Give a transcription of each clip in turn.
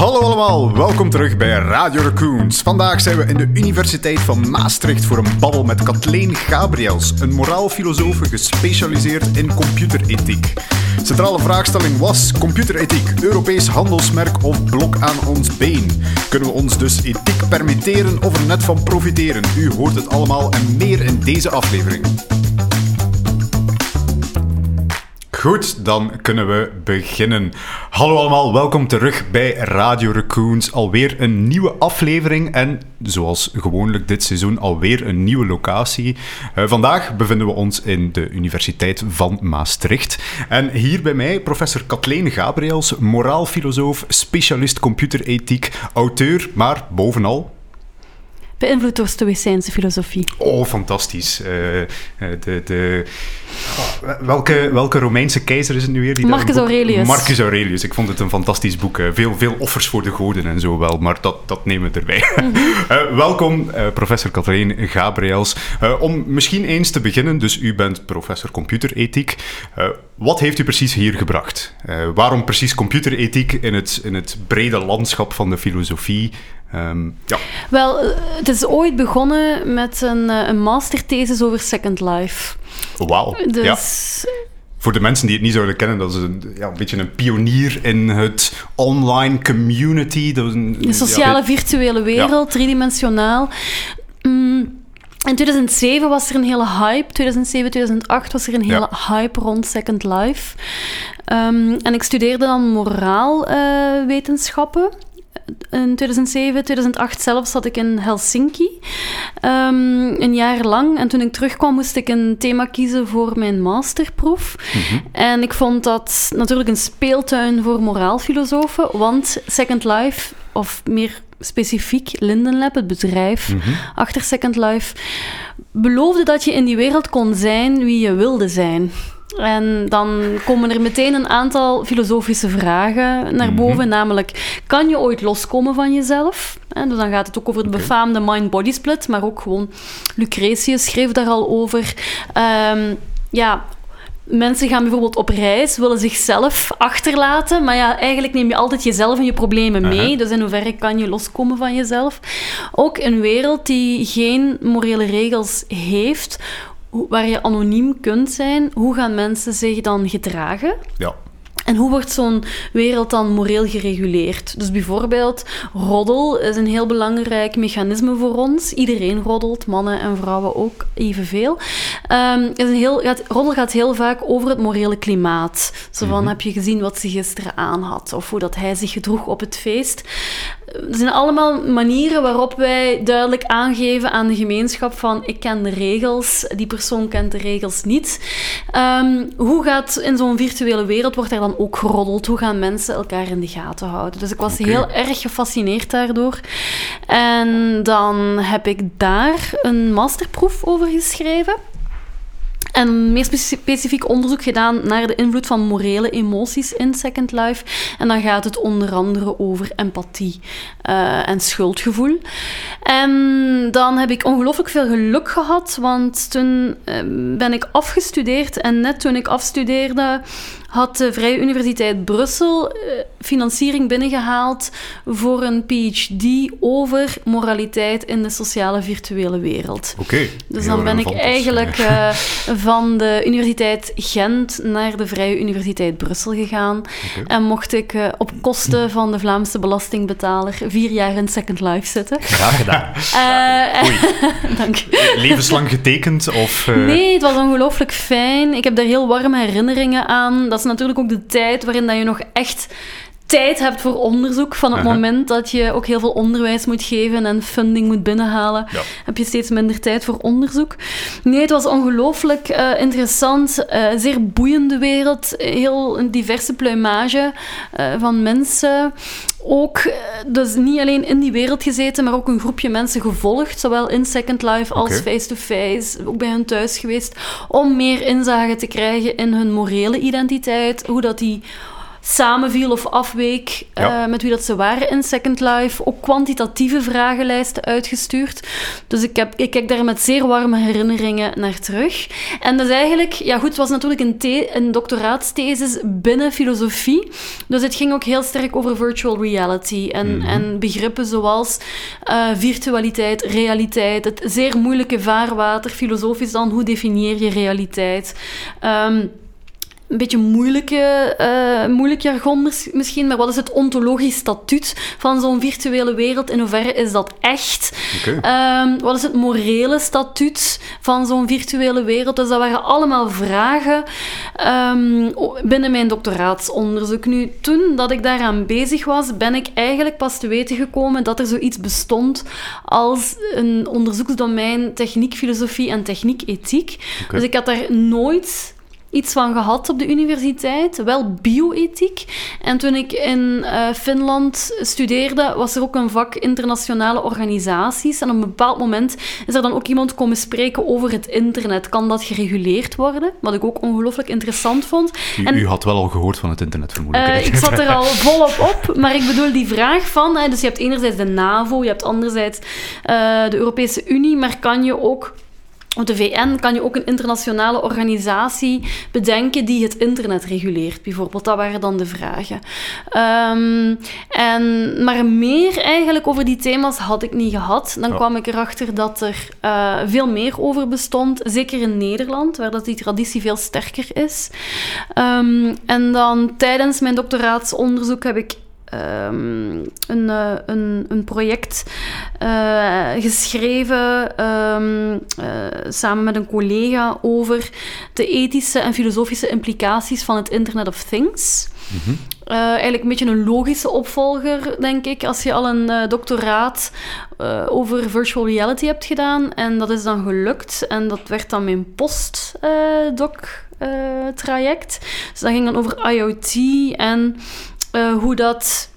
Hallo allemaal, welkom terug bij Radio Raccoons. Vandaag zijn we in de Universiteit van Maastricht voor een babbel met Kathleen Gabriels, een moraalfilosofe gespecialiseerd in computerethiek. Centrale vraagstelling was computerethiek, Europees handelsmerk of blok aan ons been? Kunnen we ons dus ethiek permitteren of er net van profiteren? U hoort het allemaal en meer in deze aflevering. Goed, dan kunnen we beginnen. Hallo allemaal, welkom terug bij Radio Raccoons. Alweer een nieuwe aflevering en zoals gewoonlijk dit seizoen alweer een nieuwe locatie. Uh, vandaag bevinden we ons in de Universiteit van Maastricht. En hier bij mij professor Kathleen Gabriels, moraalfilosoof, specialist computerethiek, auteur, maar bovenal beïnvloed door Stoïcijnse filosofie. Oh, fantastisch. Uh, de, de, oh, welke, welke Romeinse keizer is het nu weer? Die Marcus Aurelius. Marcus Aurelius. Ik vond het een fantastisch boek. Uh, veel, veel offers voor de goden en zo wel, maar dat, dat nemen we erbij. Mm -hmm. welkom, professor Catherine Gabriels. om misschien eens te beginnen, dus u bent professor computerethiek. wat heeft u precies hier gebracht? waarom precies computerethiek in het, in het brede landschap van de filosofie? Um, ja. Wel, het is ooit begonnen met een, een masterthesis over Second Life. Wauw. Dus... Ja. Voor de mensen die het niet zouden kennen, dat is een, ja, een beetje een pionier in het online community. Dat een, de sociale ja, virtuele wereld, driedimensionaal. Mm. In 2007 was er een hele hype. 2007, 2008 was er een hele ja. hype rond Second Life. Um, en ik studeerde dan moraalwetenschappen. Uh, in 2007, 2008 zelf zat ik in Helsinki. Um, een jaar lang. En toen ik terugkwam, moest ik een thema kiezen voor mijn masterproef. Mm -hmm. En ik vond dat natuurlijk een speeltuin voor moraalfilosofen. Want Second Life, of meer specifiek Linden Lab, het bedrijf mm -hmm. achter Second Life, beloofde dat je in die wereld kon zijn wie je wilde zijn. En dan komen er meteen een aantal filosofische vragen naar boven. Mm -hmm. Namelijk, kan je ooit loskomen van jezelf? En dus dan gaat het ook over de okay. befaamde mind-body split, maar ook gewoon Lucretius schreef daar al over. Um, ja, mensen gaan bijvoorbeeld op reis, willen zichzelf achterlaten, maar ja, eigenlijk neem je altijd jezelf en je problemen mee. Uh -huh. Dus in hoeverre kan je loskomen van jezelf? Ook een wereld die geen morele regels heeft, waar je anoniem kunt zijn, hoe gaan mensen zich dan gedragen? Ja. En hoe wordt zo'n wereld dan moreel gereguleerd? Dus bijvoorbeeld, roddel is een heel belangrijk mechanisme voor ons. Iedereen roddelt, mannen en vrouwen ook evenveel. Um, is een heel, gaat, roddel gaat heel vaak over het morele klimaat. Zo van, mm -hmm. heb je gezien wat ze gisteren aan had? Of hoe dat hij zich gedroeg op het feest? Er zijn allemaal manieren waarop wij duidelijk aangeven aan de gemeenschap van ik ken de regels, die persoon kent de regels niet. Um, hoe gaat in zo'n virtuele wereld, wordt er dan ook geroddeld? Hoe gaan mensen elkaar in de gaten houden? Dus ik was okay. heel erg gefascineerd daardoor. En dan heb ik daar een masterproef over geschreven. En meer specifiek onderzoek gedaan naar de invloed van morele emoties in Second Life. En dan gaat het onder andere over empathie uh, en schuldgevoel. En dan heb ik ongelooflijk veel geluk gehad, want toen uh, ben ik afgestudeerd. En net toen ik afstudeerde, had de Vrije Universiteit Brussel uh, financiering binnengehaald voor een PhD over moraliteit in de sociale virtuele wereld. Oké. Okay. Dus dan ben ik eigenlijk uh, van de Universiteit Gent naar de Vrije Universiteit Brussel gegaan. Okay. En mocht ik uh, op kosten van de Vlaamse belastingbetaler vier jaar in Second Life zitten. Graag gedaan. Dank Levenslang getekend? Of, Nee, het was ongelooflijk fijn. Ik heb daar heel warme herinneringen aan. Dat is natuurlijk ook de tijd waarin dat je nog echt tijd hebt voor onderzoek. Van het uh -huh. moment dat je ook heel veel onderwijs moet geven en funding moet binnenhalen, ja. heb je steeds minder tijd voor onderzoek. Nee, het was ongelooflijk uh, interessant. Uh, zeer boeiende wereld. Heel een diverse pluimage uh, van mensen. Ook, dus niet alleen in die wereld gezeten, maar ook een groepje mensen gevolgd, zowel in Second Life als face-to-face, -face, ook bij hen thuis geweest, om meer inzage te krijgen in hun morele identiteit, hoe dat die samenviel of afweek eh, met wie dat ze waren in Second Life. Ook kwantitatieve vragenlijsten uitgestuurd. Dus ik, heb, ik kijk daar met zeer warme herinneringen naar terug. En dat is eigenlijk... Ja goed, het was natuurlijk een, the- een doctoraatsthesis binnen filosofie. Dus het ging ook heel sterk over virtual reality. En, en begrippen zoals eh, virtualiteit, realiteit. Het zeer moeilijke vaarwater, filosofisch dan. Hoe definieer je realiteit? Ehm, een beetje moeilijke, eh, moeilijk jargon mis- misschien, maar wat is het ontologisch statuut van zo'n virtuele wereld? In hoeverre is dat echt? Ehm, wat is het morele statuut van zo'n virtuele wereld? Dus dat waren allemaal vragen ehm, binnen mijn doctoraatsonderzoek. Nu, toen dat ik daaraan bezig was, ben ik eigenlijk pas te weten gekomen dat er zoiets bestond als een onderzoeksdomein techniek, filosofie en techniek, ethiek. Oké. Dus ik had daar nooit iets van gehad op de universiteit, wel bioethiek. En toen ik in eh, Finland studeerde, was er ook een vak internationale organisaties. En op een bepaald moment is er dan ook iemand komen spreken over het internet. Kan dat gereguleerd worden? Wat ik ook ongelooflijk interessant vond. U, en- u had wel al gehoord van het internet, vermoedelijk. eh, ik zat er al volop op, maar ik bedoel die vraag van... Hè, dus je hebt enerzijds de NAVO, je hebt anderzijds eh, de Europese Unie, maar kan je ook... Op de VN kan je ook een internationale organisatie bedenken die het internet reguleert, bijvoorbeeld. Dat waren dan de vragen. Ehm, en, maar meer eigenlijk over die thema's had ik niet gehad. Dan kwam ik erachter dat er eh, veel meer over bestond, zeker in Nederland, waar dat die traditie veel sterker is. Ehm, en dan tijdens mijn doctoraatsonderzoek heb ik ehm, een, eh, een, een project eh, geschreven ehm, eh, samen met een collega over de ethische en filosofische implicaties van het Internet of Things. Eh, eigenlijk een beetje een logische opvolger, denk ik, als je al een doctoraat over virtual reality hebt gedaan. En dat is dan gelukt. En dat werd dan mijn postdoc-traject. dus dat ging dan over IoT en eh, hoe dat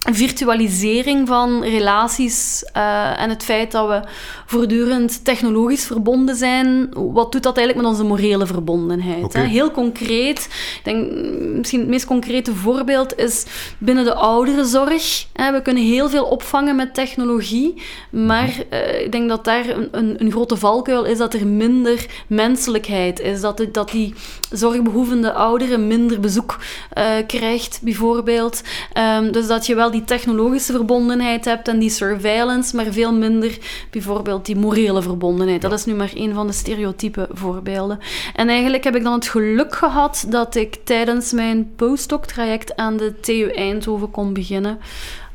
virtualisering van relaties eh, en het feit dat we voortdurend technologisch verbonden zijn, wat doet dat eigenlijk met onze morele verbondenheid? Hè? Heel concreet, ik denk misschien het meest concrete voorbeeld is binnen de ouderenzorg. Hè? We kunnen heel veel opvangen met technologie, maar eh, ik denk dat daar een, een, een grote valkuil is dat er minder menselijkheid is, dat, dat die zorgbehoevende ouderen minder bezoek eh, krijgt, bijvoorbeeld. Ehm, dus dat je wel die technologische verbondenheid hebt en die surveillance, maar veel minder bijvoorbeeld die morele verbondenheid. Dat is nu maar een van de stereotype voorbeelden. En eigenlijk heb ik dan het geluk gehad dat ik tijdens mijn postdoc-traject aan de TU Eindhoven kon beginnen.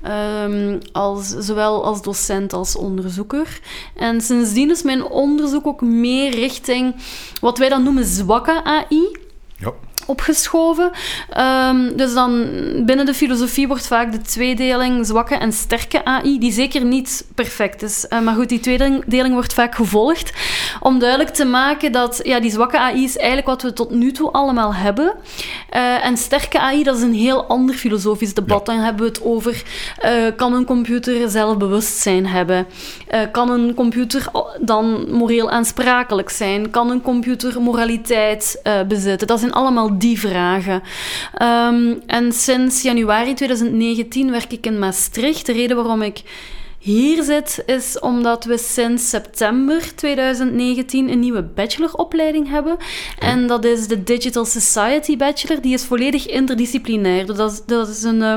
Ehm, als, zowel als docent als onderzoeker. En sindsdien is mijn onderzoek ook meer richting wat wij dan noemen zwakke AI Ja. Opgeschoven. Ehm, dus dan binnen de filosofie wordt vaak de tweedeling zwakke en sterke AI, die zeker niet perfect is. Eh, maar goed, die tweedeling wordt vaak gevolgd om duidelijk te maken dat ja, die zwakke AI is eigenlijk wat we tot nu toe allemaal hebben. Eh, en sterke AI, dat is een heel ander filosofisch debat. Dan hebben we het over, eh, kan een computer zelfbewustzijn hebben? Eh, kan een computer dan moreel aansprakelijk zijn? Kan een computer moraliteit bezitten? Dat zijn allemaal die vragen. Ehm, en sinds januari 2019 werk ik in Maastricht. De reden waarom ik hier zit, is omdat we sinds september 2019 een nieuwe bacheloropleiding hebben. En dat is de Digital Society Bachelor. Die is volledig interdisciplinair. Dat is, dat is een eh,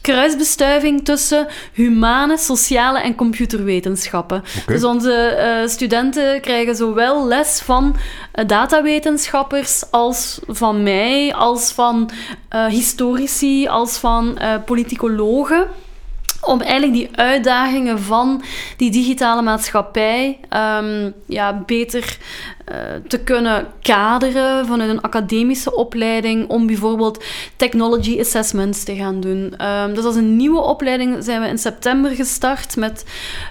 kruisbestuiving tussen humane, sociale en computerwetenschappen. Dus onze eh, studenten krijgen zowel les van eh, datawetenschappers als van mij, als van historici, als van politicologen om eigenlijk die uitdagingen van die digitale maatschappij ehm, ja, beter te kunnen kaderen vanuit een academische opleiding, om bijvoorbeeld technology assessments te gaan doen. Ehm, dus als een nieuwe opleiding zijn we in september gestart met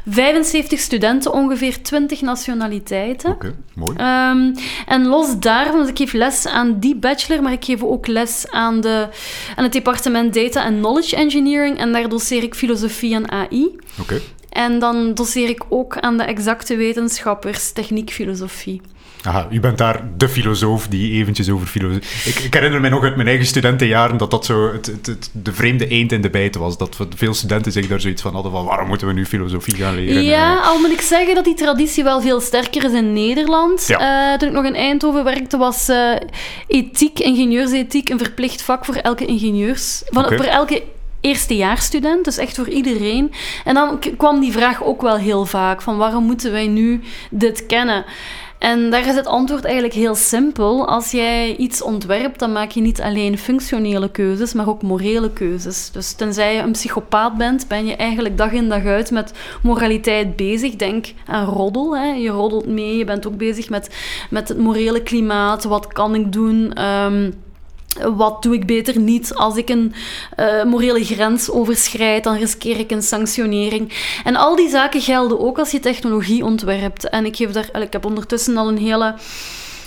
75 studenten, ongeveer 20 nationaliteiten. Oké, mooi. Ehm, en los daarvan, dus ik geef les aan die bachelor, maar ik geef ook les aan, de, aan het departement Data and Knowledge Engineering en daar doseer ik filosofie en AI. Oké. En dan doseer ik ook aan de exacte wetenschappers techniek filosofie. Aha, u bent daar de filosoof die eventjes over filosofie... Ik, ik, herinner me nog uit mijn eigen studentenjaren dat dat zo het, het, de vreemde eend in de bijt was. Dat veel studenten zich daar zoiets van hadden van waarom moeten we nu filosofie gaan leren? Ja, al moet ik zeggen dat die traditie wel veel sterker is in Nederland. Ja. Uh, toen ik nog in Eindhoven werkte was uh, ethiek, ingenieursethiek, een verplicht vak voor elke ingenieurs... Van, okay. Voor elke eerstejaarsstudent, dus echt voor iedereen. En dan kwam die vraag ook wel heel vaak, van waarom moeten wij nu dit kennen? En daar is het antwoord eigenlijk heel simpel. Als jij iets ontwerpt, dan maak je niet alleen functionele keuzes, maar ook morele keuzes. Dus tenzij je een psychopaat bent, ben je eigenlijk dag in dag uit met moraliteit bezig. Denk aan roddel. Hè. Je roddelt mee, je bent ook bezig met, met het morele klimaat. Wat kan ik doen? Um, wat doe ik beter niet? Als ik een uh, morele grens overschrijd, dan riskeer ik een sanctionering. En al die zaken gelden ook als je technologie ontwerpt. En ik, daar, ik heb ondertussen al een hele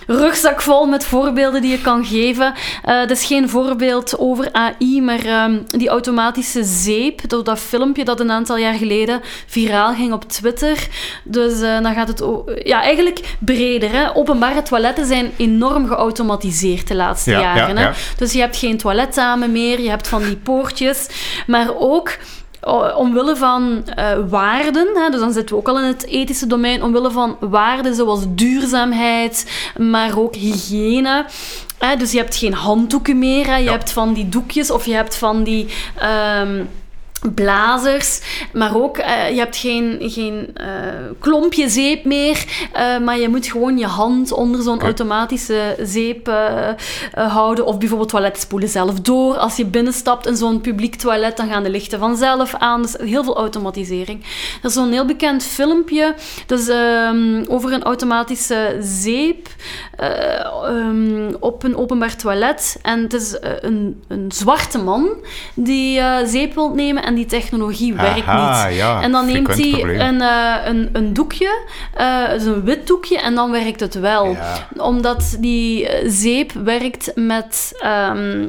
rugzak vol met voorbeelden die je kan geven. Uh, dat is geen voorbeeld over AI, maar um, die automatische zeep, dat, dat, filmpje dat een aantal jaar geleden viraal ging op Twitter. Dus uh, dan gaat het ja, eigenlijk breder. Hè? Openbare toiletten zijn enorm geautomatiseerd de laatste ja, jaren. Ja, hè? Dus je hebt geen toiletdame meer, je hebt van die poortjes, maar ook omwille van uh, waarden, hè, dus dan zitten we ook al in het ethische domein, omwille van waarden zoals duurzaamheid, maar ook hygiëne. Hè, dus je hebt geen handdoeken meer, hè, je Ja. hebt van die doekjes of je hebt van die. ehm, blazers, maar ook eh, je hebt geen, geen eh, klompje zeep meer, eh, maar je moet gewoon je hand onder zo'n automatische zeep houden of bijvoorbeeld toiletten spoelen zelf door. Als je binnenstapt in zo'n publiek toilet, dan gaan de lichten vanzelf aan. Dus heel veel automatisering. Er is zo'n heel bekend filmpje dus, over een automatische zeep eh, ehm, op een openbaar toilet. En het is een, een zwarte man die zeep wil nemen en die technologie werkt Aha, niet. ja, en dan neemt hij een, eh, een, een doekje, eh dus een wit doekje, en dan werkt het wel. Ja. Omdat die eh, zeep werkt met ehm,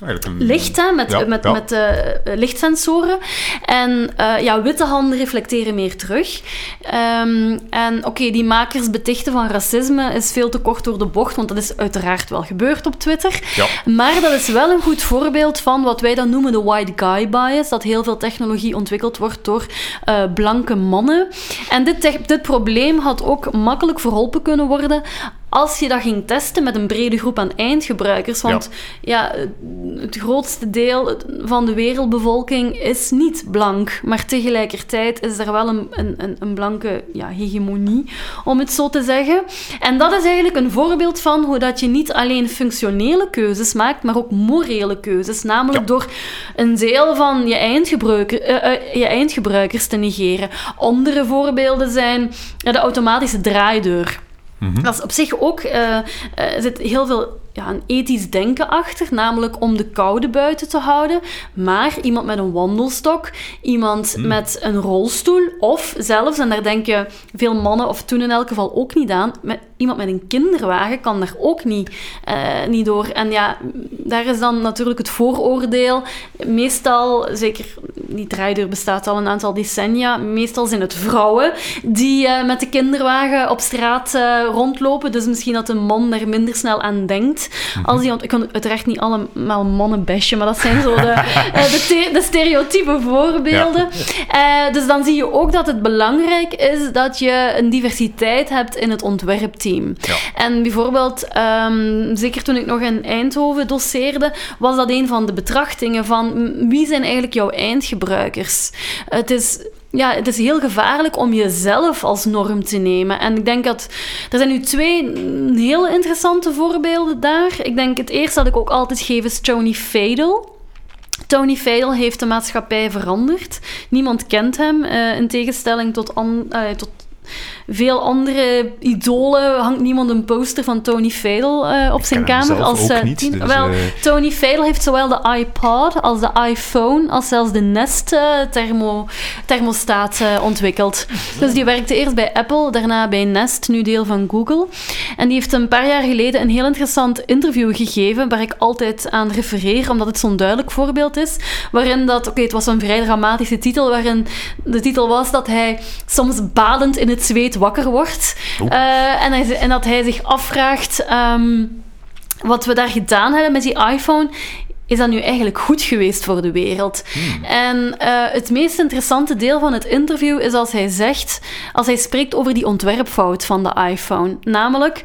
een- licht, hè, met, Ja, met, ja. met eh, lichtsensoren. En eh, ja, witte handen reflecteren meer terug. Ehm, en oké, die makers betichten van racisme is veel te kort door de bocht, want dat is uiteraard wel gebeurd op Twitter. Ja. Maar dat is wel een goed voorbeeld van wat wij dan noemen de white guy bias. Dat heel veel technologie ontwikkeld wordt door eh, blanke mannen. En dit, dit probleem had ook makkelijk verholpen kunnen worden als je dat ging testen met een brede groep aan eindgebruikers. Want ja, het grootste deel van de wereldbevolking is niet blank. Maar tegelijkertijd is er wel een, een, een- blanke ja, hegemonie, om het zo te zeggen. En dat is eigenlijk een voorbeeld van hoe dat je niet alleen functionele keuzes maakt, maar ook morele keuzes. Namelijk Ja. door een deel van je, eindgebruiker, eh, eh, je eindgebruikers te negeren. Andere voorbeelden zijn de automatische draaideur. Dat is op zich ook, eh, eh, zit heel veel ja, een ethisch denken achter, namelijk om de koude buiten te houden. Maar iemand met een wandelstok, iemand Hmm. met een rolstoel, of zelfs, en daar denken veel mannen, of toen in elk geval ook niet aan, met, iemand met een kinderwagen kan daar ook niet, eh, niet door. En ja, daar is dan natuurlijk het vooroordeel. Meestal, zeker die draaideur bestaat al een aantal decennia, meestal zijn het vrouwen die eh, met de kinderwagen op straat eh, rondlopen. Dus misschien dat een man daar minder snel aan denkt. Als die, ik kan uiteraard niet allemaal mannen bashen, maar dat zijn zo de, eh, de, de stereotype voorbeelden. Eh, dus dan zie je ook dat het belangrijk is dat je een diversiteit hebt in het ontwerpteam. Ja. En bijvoorbeeld, ehm, zeker toen ik nog in Eindhoven doseerde, was dat een van de betrachtingen van wie zijn eigenlijk jouw eindgebruikers? Het is ja, het is heel gevaarlijk om jezelf als norm te nemen. En ik denk dat... Er zijn nu twee hele interessante voorbeelden daar. Ik denk het eerste dat ik ook altijd geef is Tony Fadel. Tony Fadel heeft de maatschappij veranderd. Niemand kent hem, eh, in tegenstelling tot, eh, tot veel andere idolen hangt niemand een poster van Tony Fadel uh, op Ik zijn kamer. Als, ook niet, tien- dus, wel, Tony Fadel heeft zowel de iPod als de iPhone, als zelfs de Nest eh, thermo, thermostaat eh, ontwikkeld. Dus die werkte eerst bij Apple, daarna bij Nest, nu deel van Google. En die heeft een paar jaar geleden een heel interessant interview gegeven, waar ik altijd aan refereer, omdat het zo'n duidelijk voorbeeld is, waarin dat, oké, het was een vrij dramatische titel, waarin de titel was dat hij soms badend in het zweet wakker wordt. Eh, en, hij, en dat hij zich afvraagt... ehm, wat we daar gedaan hebben met die iPhone, is dat nu eigenlijk goed geweest voor de wereld? En eh, het meest interessante deel van het interview is als hij zegt, als hij spreekt over die ontwerpfout van de iPhone. Namelijk,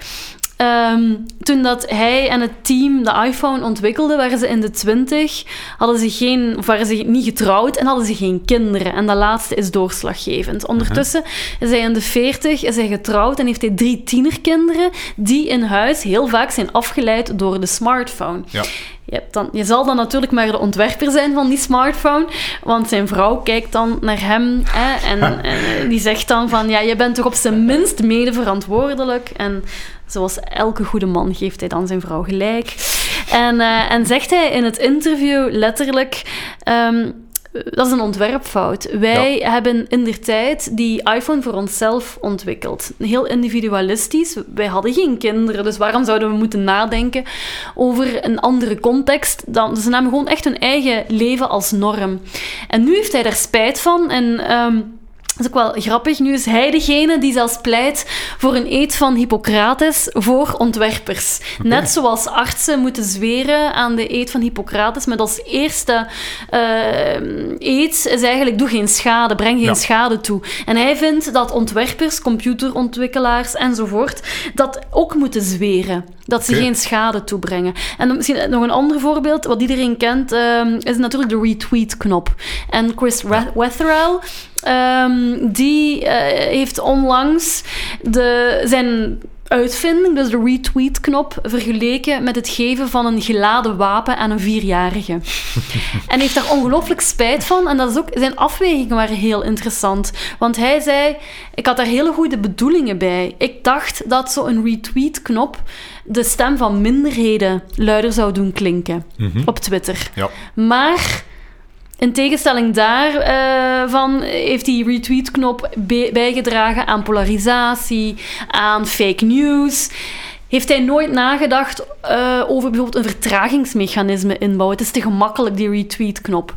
ehm, toen dat hij en het team de iPhone ontwikkelden, waren ze in de twintig, hadden ze geen, of waren ze niet getrouwd en hadden ze geen kinderen. En dat laatste is doorslaggevend. Ondertussen is hij in de veertig, is hij getrouwd en heeft hij drie tienerkinderen die in huis heel vaak zijn afgeleid door de smartphone. Ja. Je, dan, je zal dan natuurlijk maar de ontwerper zijn van die smartphone, want zijn vrouw kijkt dan naar hem hè, en, en eh, die zegt dan van, ja, je bent toch op zijn minst mede verantwoordelijk. En zoals elke goede man geeft hij dan zijn vrouw gelijk. En, eh, en zegt hij in het interview letterlijk... ehm, dat is een ontwerpfout. Wij hebben in der tijd die iPhone voor onszelf ontwikkeld. Heel individualistisch. Wij hadden geen kinderen, dus waarom zouden we moeten nadenken over een andere context? Dan, ze namen gewoon echt hun eigen leven als norm. En nu heeft hij daar spijt van en... ehm, dat is ook wel grappig. Nu is hij degene die zelfs pleit voor een eed van Hippocrates voor ontwerpers. Net zoals artsen moeten zweren aan de eed van Hippocrates, met als eerste eh, eed is eigenlijk doe geen schade, breng geen Ja. schade toe. En hij vindt dat ontwerpers, computerontwikkelaars enzovoort, dat ook moeten zweren. Dat ze geen schade toebrengen. En misschien nog een ander voorbeeld, wat iedereen kent, ehm, is natuurlijk de retweet-knop. En Chris Wetherell, ehm, die eh, heeft onlangs de, zijn uitvinding, dus de retweet-knop, vergeleken met het geven van een geladen wapen aan een vierjarige. en heeft daar ongelooflijk spijt van. En dat is ook, zijn afwegingen waren heel interessant. Want hij zei, ik had daar hele goede bedoelingen bij. Ik dacht dat zo'n retweet-knop de stem van minderheden luider zou doen klinken op Twitter. Ja. Maar in tegenstelling daarvan heeft die retweet-knop bijgedragen aan polarisatie, aan fake news. Heeft hij nooit nagedacht eh, over bijvoorbeeld een vertragingsmechanisme inbouwen? Het is te gemakkelijk, die retweet-knop.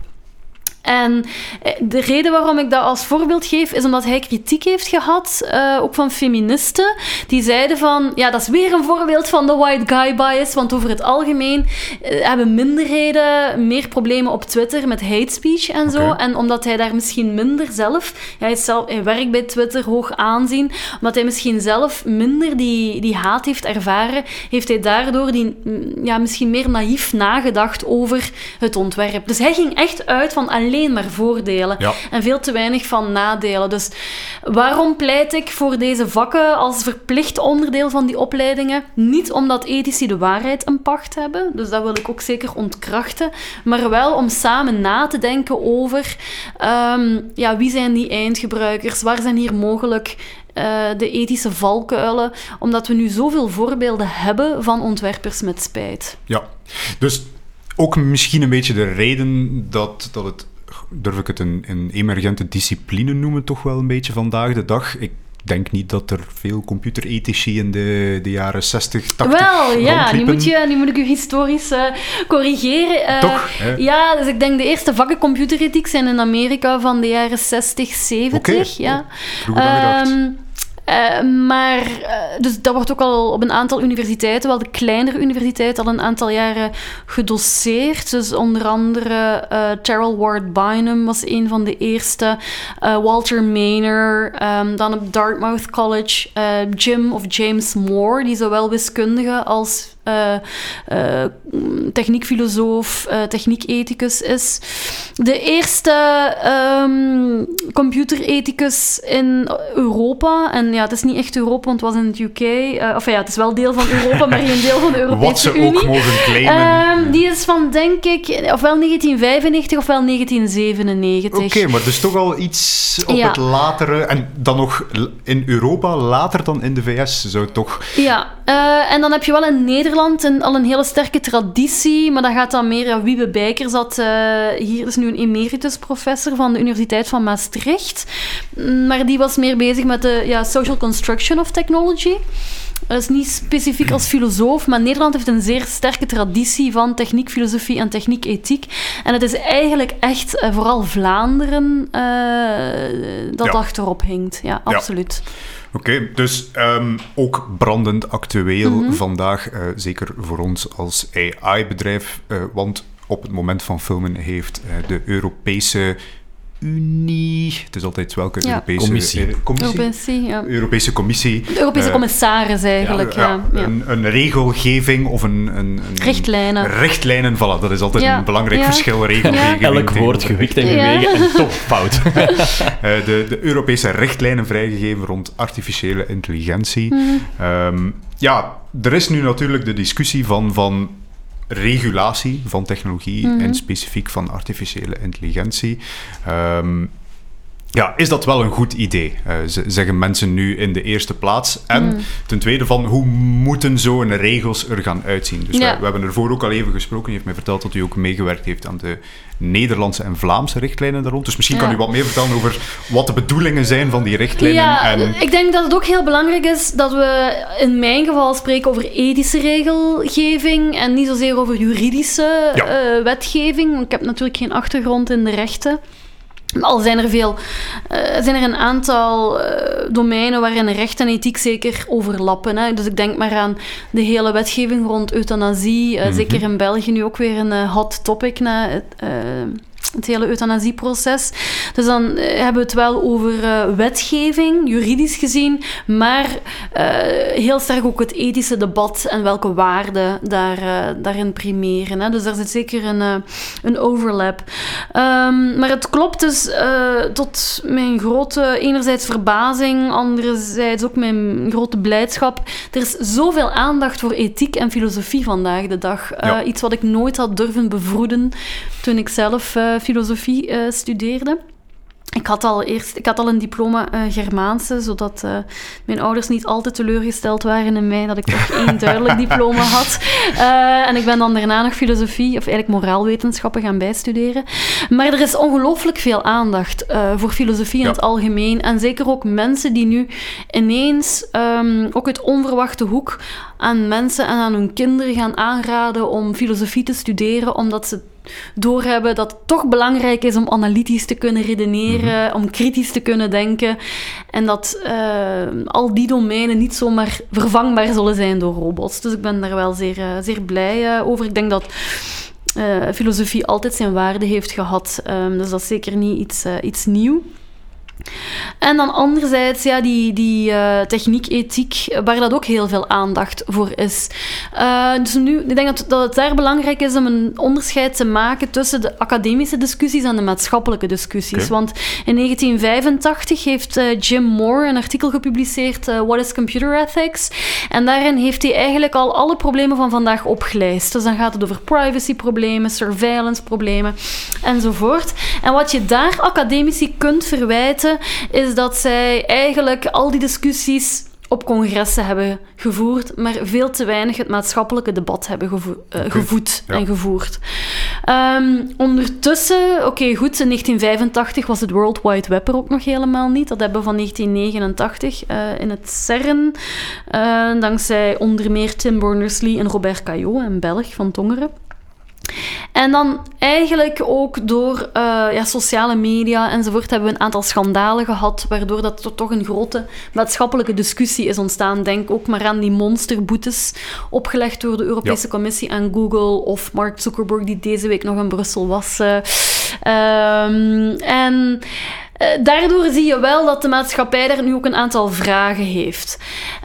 En eh, de reden waarom ik dat als voorbeeld geef, is omdat hij kritiek heeft gehad, eh, ook van feministen, die zeiden van, ja, dat is weer een voorbeeld van de white guy bias, want over het algemeen eh, hebben minderheden meer problemen op Twitter met hate speech en zo. En omdat hij daar misschien minder zelf, hij, is zelf, hij werkt bij Twitter, hoog aanzien, omdat hij misschien zelf minder die, die haat heeft ervaren, heeft hij daardoor die, mm, ja, misschien meer naïef nagedacht over het ontwerp. Dus hij ging echt uit van alleen maar voordelen Ja. en veel te weinig van nadelen. Dus waarom pleit ik voor deze vakken als verplicht onderdeel van die opleidingen? Niet omdat ethici de waarheid een pacht hebben, dus dat wil ik ook zeker ontkrachten, maar wel om samen na te denken over ehm, ja, wie zijn die eindgebruikers, waar zijn hier mogelijk eh, de ethische valkuilen, omdat we nu zoveel voorbeelden hebben van ontwerpers met spijt. Ja, dus ook misschien een beetje de reden dat, dat het, durf ik het een, een emergente discipline noemen, toch wel een beetje vandaag de dag. Ik denk niet dat er veel computerethici in de, de jaren 60, 80 Wel, ja, nu moet, je, nu moet ik u historisch eh, corrigeren. Eh, Toch, hè? Ja, dus ik denk de eerste vakken computerethiek zijn in Amerika van de jaren 60, 70. Oké, ja. vroeger eh, maar, eh, dus dat wordt ook al op een aantal universiteiten, wel de kleinere universiteiten, al een aantal jaren gedoseerd. Dus onder andere eh Terrell Ward Bynum was een van de eerste. Walter Maynor, ehm, dan op Dartmouth College, Jim of James Moore, die zowel wiskundige als uh, uh, techniekfilosoof, uh, techniekethicus is. De eerste um, computerethicus in Europa. En ja, het is niet echt Europa, want het was in het UK. of ja, het is wel deel van Europa, maar geen deel van de Europese Wat ze Unie. ook mogen claimen. Um, die is van, denk ik, ofwel 1995 ofwel 1997. Oké, okay, maar dus toch al iets op ja. het latere... En dan nog in Europa, later dan in de VS, zou het toch... Ja, en dan heb je wel in Nederland een, al een hele sterke traditie, maar dat gaat dan meer... Ja, Wiebe Bijker zat uh, hier, is nu een emeritus-professor van de Universiteit van Maastricht. Maar die was meer bezig met de ja, social construction of technology. Dat is niet specifiek als filosoof, maar Nederland heeft een zeer sterke traditie van techniek, filosofie en techniek, ethiek. En het is eigenlijk echt uh, vooral Vlaanderen uh, dat ja. achterop hinkt. Ja, absoluut. Ja. Oké, okay, dus um, ook brandend actueel mm -hmm. vandaag, uh, zeker voor ons als AI-bedrijf, want op het moment van filmen heeft de Europese Unie. Het is altijd welke ja. Europese commissie. Eh, commissie? Europese, ja. Europese commissie. De Europese uh, commissaris eigenlijk. Ja, ja, een, een, regelgeving of een, een, een richtlijnen. Richtlijnen, voilà, dat is altijd een belangrijk verschil. Regelgeving. Elk woord gewikt en bewegen en toch fout. uh, de, de Europese richtlijnen vrijgegeven rond artificiële intelligentie. Mm. Um, ja, er is nu natuurlijk de discussie van. van regulatie van technologie Mhm. en specifiek van artificiële intelligentie. Um, ja, is dat wel een goed idee? Uh, zeggen mensen nu in de eerste plaats. En Mm. ten tweede van, hoe moeten zo'n regels er gaan uitzien? Dus Ja. we, we hebben ervoor ook al even gesproken. U heeft mij verteld dat u ook meegewerkt heeft aan de Nederlandse en Vlaamse richtlijnen daar rond. Dus misschien kan u wat meer vertellen over wat de bedoelingen zijn van die richtlijnen. Ja, en... ik denk dat het ook heel belangrijk is dat we in mijn geval spreken over ethische regelgeving en niet zozeer over juridische Ja. eh, wetgeving. Ik heb natuurlijk geen achtergrond in de rechten. Al zijn er veel, eh, zijn er een aantal eh, domeinen waarin recht en ethiek zeker overlappen. Hè? Dus ik denk maar aan de hele wetgeving rond euthanasie. eh, Mhm. Zeker in België nu ook weer een hot topic na het, hele euthanasieproces. Dus dan eh, hebben we het wel over eh, wetgeving, juridisch gezien, maar eh, heel sterk ook het ethische debat en welke waarden daar, daarin primeren. Hè? Dus daar zit zeker een, een overlap. Ehm, maar het klopt dus tot mijn grote, enerzijds verbazing, anderzijds ook mijn grote blijdschap. Er is zoveel aandacht voor ethiek en filosofie vandaag de dag. Ja. Iets wat ik nooit had durven bevroeden toen ik zelf filosofie eh, studeerde. Ik had al eerst ik had al een diploma eh, Germaanse, zodat eh, mijn ouders niet al te teleurgesteld waren in mij dat ik toch één duidelijk diploma had. Eh, en ik ben dan daarna nog filosofie, of eigenlijk moraalwetenschappen gaan bijstuderen. Maar er is ongelooflijk veel aandacht eh, voor filosofie in Ja. het algemeen. En zeker ook mensen die nu ineens ehm, ook uit onverwachte hoek aan mensen en aan hun kinderen gaan aanraden om filosofie te studeren, omdat ze doorhebben dat het toch belangrijk is om analytisch te kunnen redeneren, om kritisch te kunnen denken. En dat eh, al die domeinen niet zomaar vervangbaar zullen zijn door robots. Dus ik ben daar wel zeer, eh, zeer blij eh, over. Ik denk dat eh, filosofie altijd zijn waarde heeft gehad. Ehm, dus dat is zeker niet iets, iets nieuw. En dan anderzijds, ja, die, die eh, techniek, ethiek, waar dat ook heel veel aandacht voor is. Eh, dus nu, ik denk dat, dat het daar belangrijk is om een onderscheid te maken tussen de academische discussies en de maatschappelijke discussies. Want in 1985 heeft eh, Jim Moore een artikel gepubliceerd, What is Computer Ethics? En daarin heeft hij eigenlijk al alle problemen van vandaag opgelijst. Dus dan gaat het over privacy-problemen, surveillance-problemen enzovoort. En wat je daar academici kunt verwijten, is dat zij eigenlijk al die discussies op congressen hebben gevoerd, maar veel te weinig het maatschappelijke debat hebben gevo eh, gevoed ja. en gevoerd. Ehm, ondertussen, oké goed, in 1985 was het World Wide Web er ook nog helemaal niet. Dat hebben we van 1989 eh, in het CERN, eh, dankzij onder meer Tim Berners-Lee en Robert Caillot, een Belg van Tongeren. En dan eigenlijk ook door eh, ja, sociale media enzovoort hebben we een aantal schandalen gehad, waardoor dat er toch een grote maatschappelijke discussie is ontstaan. Denk ook maar aan die monsterboetes opgelegd door de Europese Ja. Commissie aan Google of Mark Zuckerberg, die deze week nog in Brussel was. eh. Ehm, en daardoor zie je wel dat de maatschappij daar nu ook een aantal vragen heeft.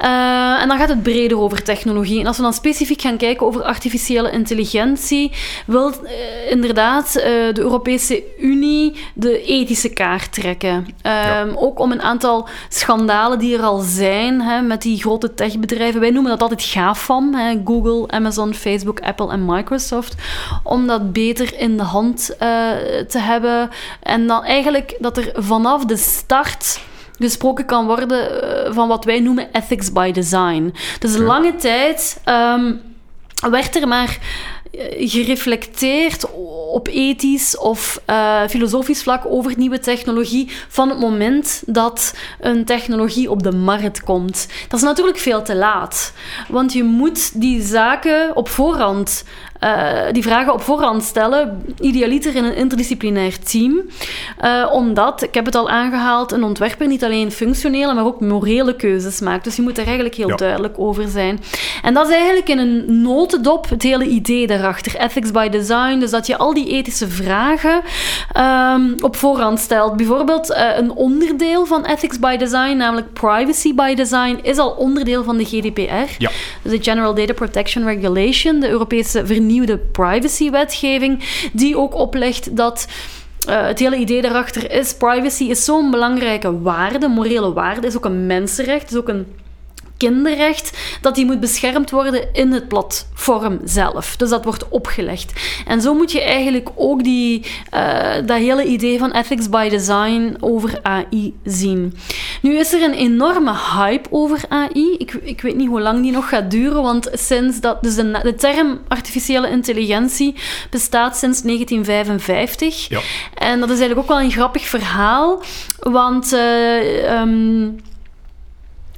Uh, en dan gaat het breder over technologie. En als we dan specifiek gaan kijken over artificiële intelligentie, wil uh, inderdaad de Europese Unie de ethische kaart trekken. Ja. Um, ook om een aantal schandalen die er al zijn hè, met die grote techbedrijven. Wij noemen dat altijd GAFAM: hè, Google, Amazon, Facebook, Apple en Microsoft. Om dat beter in de hand te hebben. En dan eigenlijk dat er vanaf de start gesproken kan worden eh, van wat wij noemen ethics by design. Dus lange tijd um, werd er maar eh, gereflecteerd op ethisch of uh, filosofisch vlak over nieuwe technologie van het moment dat een technologie op de markt komt. Dat is natuurlijk veel te laat, want je moet die zaken op voorhand uh, die vragen op voorhand stellen, idealiter in een interdisciplinair team. Uh, omdat, ik heb het al aangehaald, een ontwerper niet alleen functionele, maar ook morele keuzes maakt. Dus je moet er eigenlijk heel ja. duidelijk over zijn. En dat is eigenlijk in een notendop het hele idee daarachter. Ethics by design, dus dat je al die ethische vragen um, op voorhand stelt. Bijvoorbeeld uh, een onderdeel van ethics by design, namelijk privacy by design, is al onderdeel van de GDPR. Ja. Dus de General Data Protection Regulation, de Europese vernieuwing vernieuwde privacywetgeving, die ook oplegt dat. Uh, het hele idee daarachter is: privacy is zo'n belangrijke waarde, morele waarde, is ook een mensenrecht, is ook een kinderrecht, dat die moet beschermd worden in het platform zelf. Dus dat wordt opgelegd. En zo moet je eigenlijk ook die, uh, dat hele idee van ethics by design over AI zien. Nu is er een enorme hype over AI. Ik, ik weet niet hoe lang die nog gaat duren, want sinds dat, dus de, de term artificiële intelligentie bestaat sinds 1955. Ja. En dat is eigenlijk ook wel een grappig verhaal, want... Uh, um,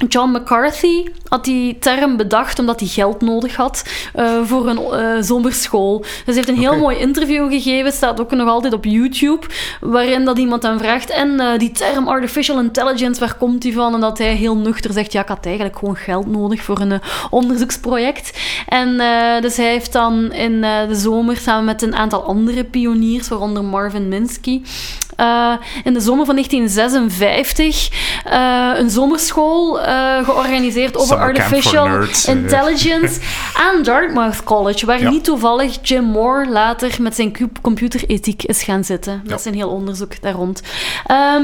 John McCarthy had die term bedacht omdat hij geld nodig had uh, voor een uh, zomerschool. Dus hij heeft een heel mooi interview gegeven, staat ook nog altijd op YouTube, waarin dat iemand hem vraagt, en uh, die term artificial intelligence, waar komt die van? En dat hij heel nuchter zegt, ja, ik had eigenlijk gewoon geld nodig voor een onderzoeksproject. En dus hij heeft dan in de zomer samen met een aantal andere pioniers, waaronder Marvin Minsky, uh, in de zomer van 1956 uh, een zomerschool uh, georganiseerd over artificial nerds, intelligence aan Dartmouth College, waar Ja. niet toevallig Jim Moore later met zijn computerethiek is gaan zitten. Dat is een heel onderzoek daar rond. Ehm,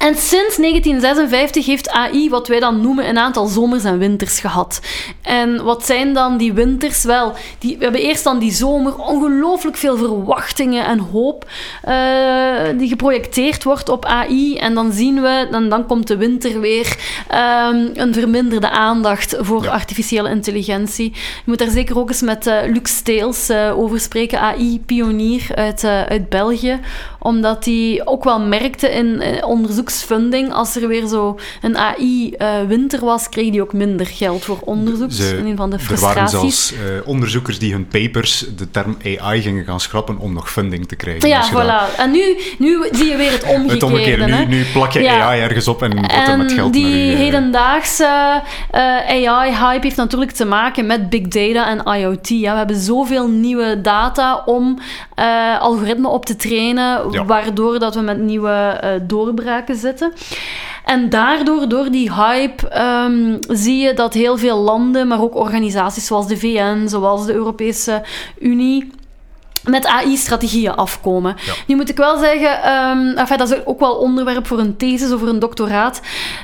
en sinds 1956 heeft AI wat wij dan noemen een aantal zomers en winters gehad. En wat zijn dan die winters? Wel, die, we hebben eerst dan die zomer ongelooflijk veel verwachtingen en hoop eh, die geprojecteerd wordt op AI. En dan zien we, dan, dan komt de winter weer ehm, een verminderde aandacht voor Ja. artificiële intelligentie. Je moet daar zeker ook eens met eh, Luc Steels eh, over spreken, AI-pionier uit, uit België omdat hij ook wel merkte in eh, onderzoeksfunding, als er weer zo een AI-winter was, kreeg hij ook minder geld voor onderzoek. Een van de er waren frustraties. zelfs eh, onderzoekers die hun papers de term AI gingen gaan schrappen om nog funding te krijgen. Ja, je dat- voilà. En nu, nu zie je weer het omgekeerde. Het omgekeerde. Nu, nu plak je Ja. AI ergens op en wordt er met geld die naar eh, hedendaagse eh, AI-hype heeft natuurlijk te maken met big data en IoT. Ja. We hebben zoveel nieuwe data om eh, algoritmen op te trainen, Waardoor dat we met nieuwe eh, doorbraken zitten. En daardoor, door die hype, ehm, zie je dat heel veel landen, maar ook organisaties zoals de VN, zoals de Europese Unie, met AI-strategieën afkomen. Ja. Nu moet ik wel zeggen, ehm, enfin, dat is ook wel onderwerp voor een thesis of voor een doctoraat.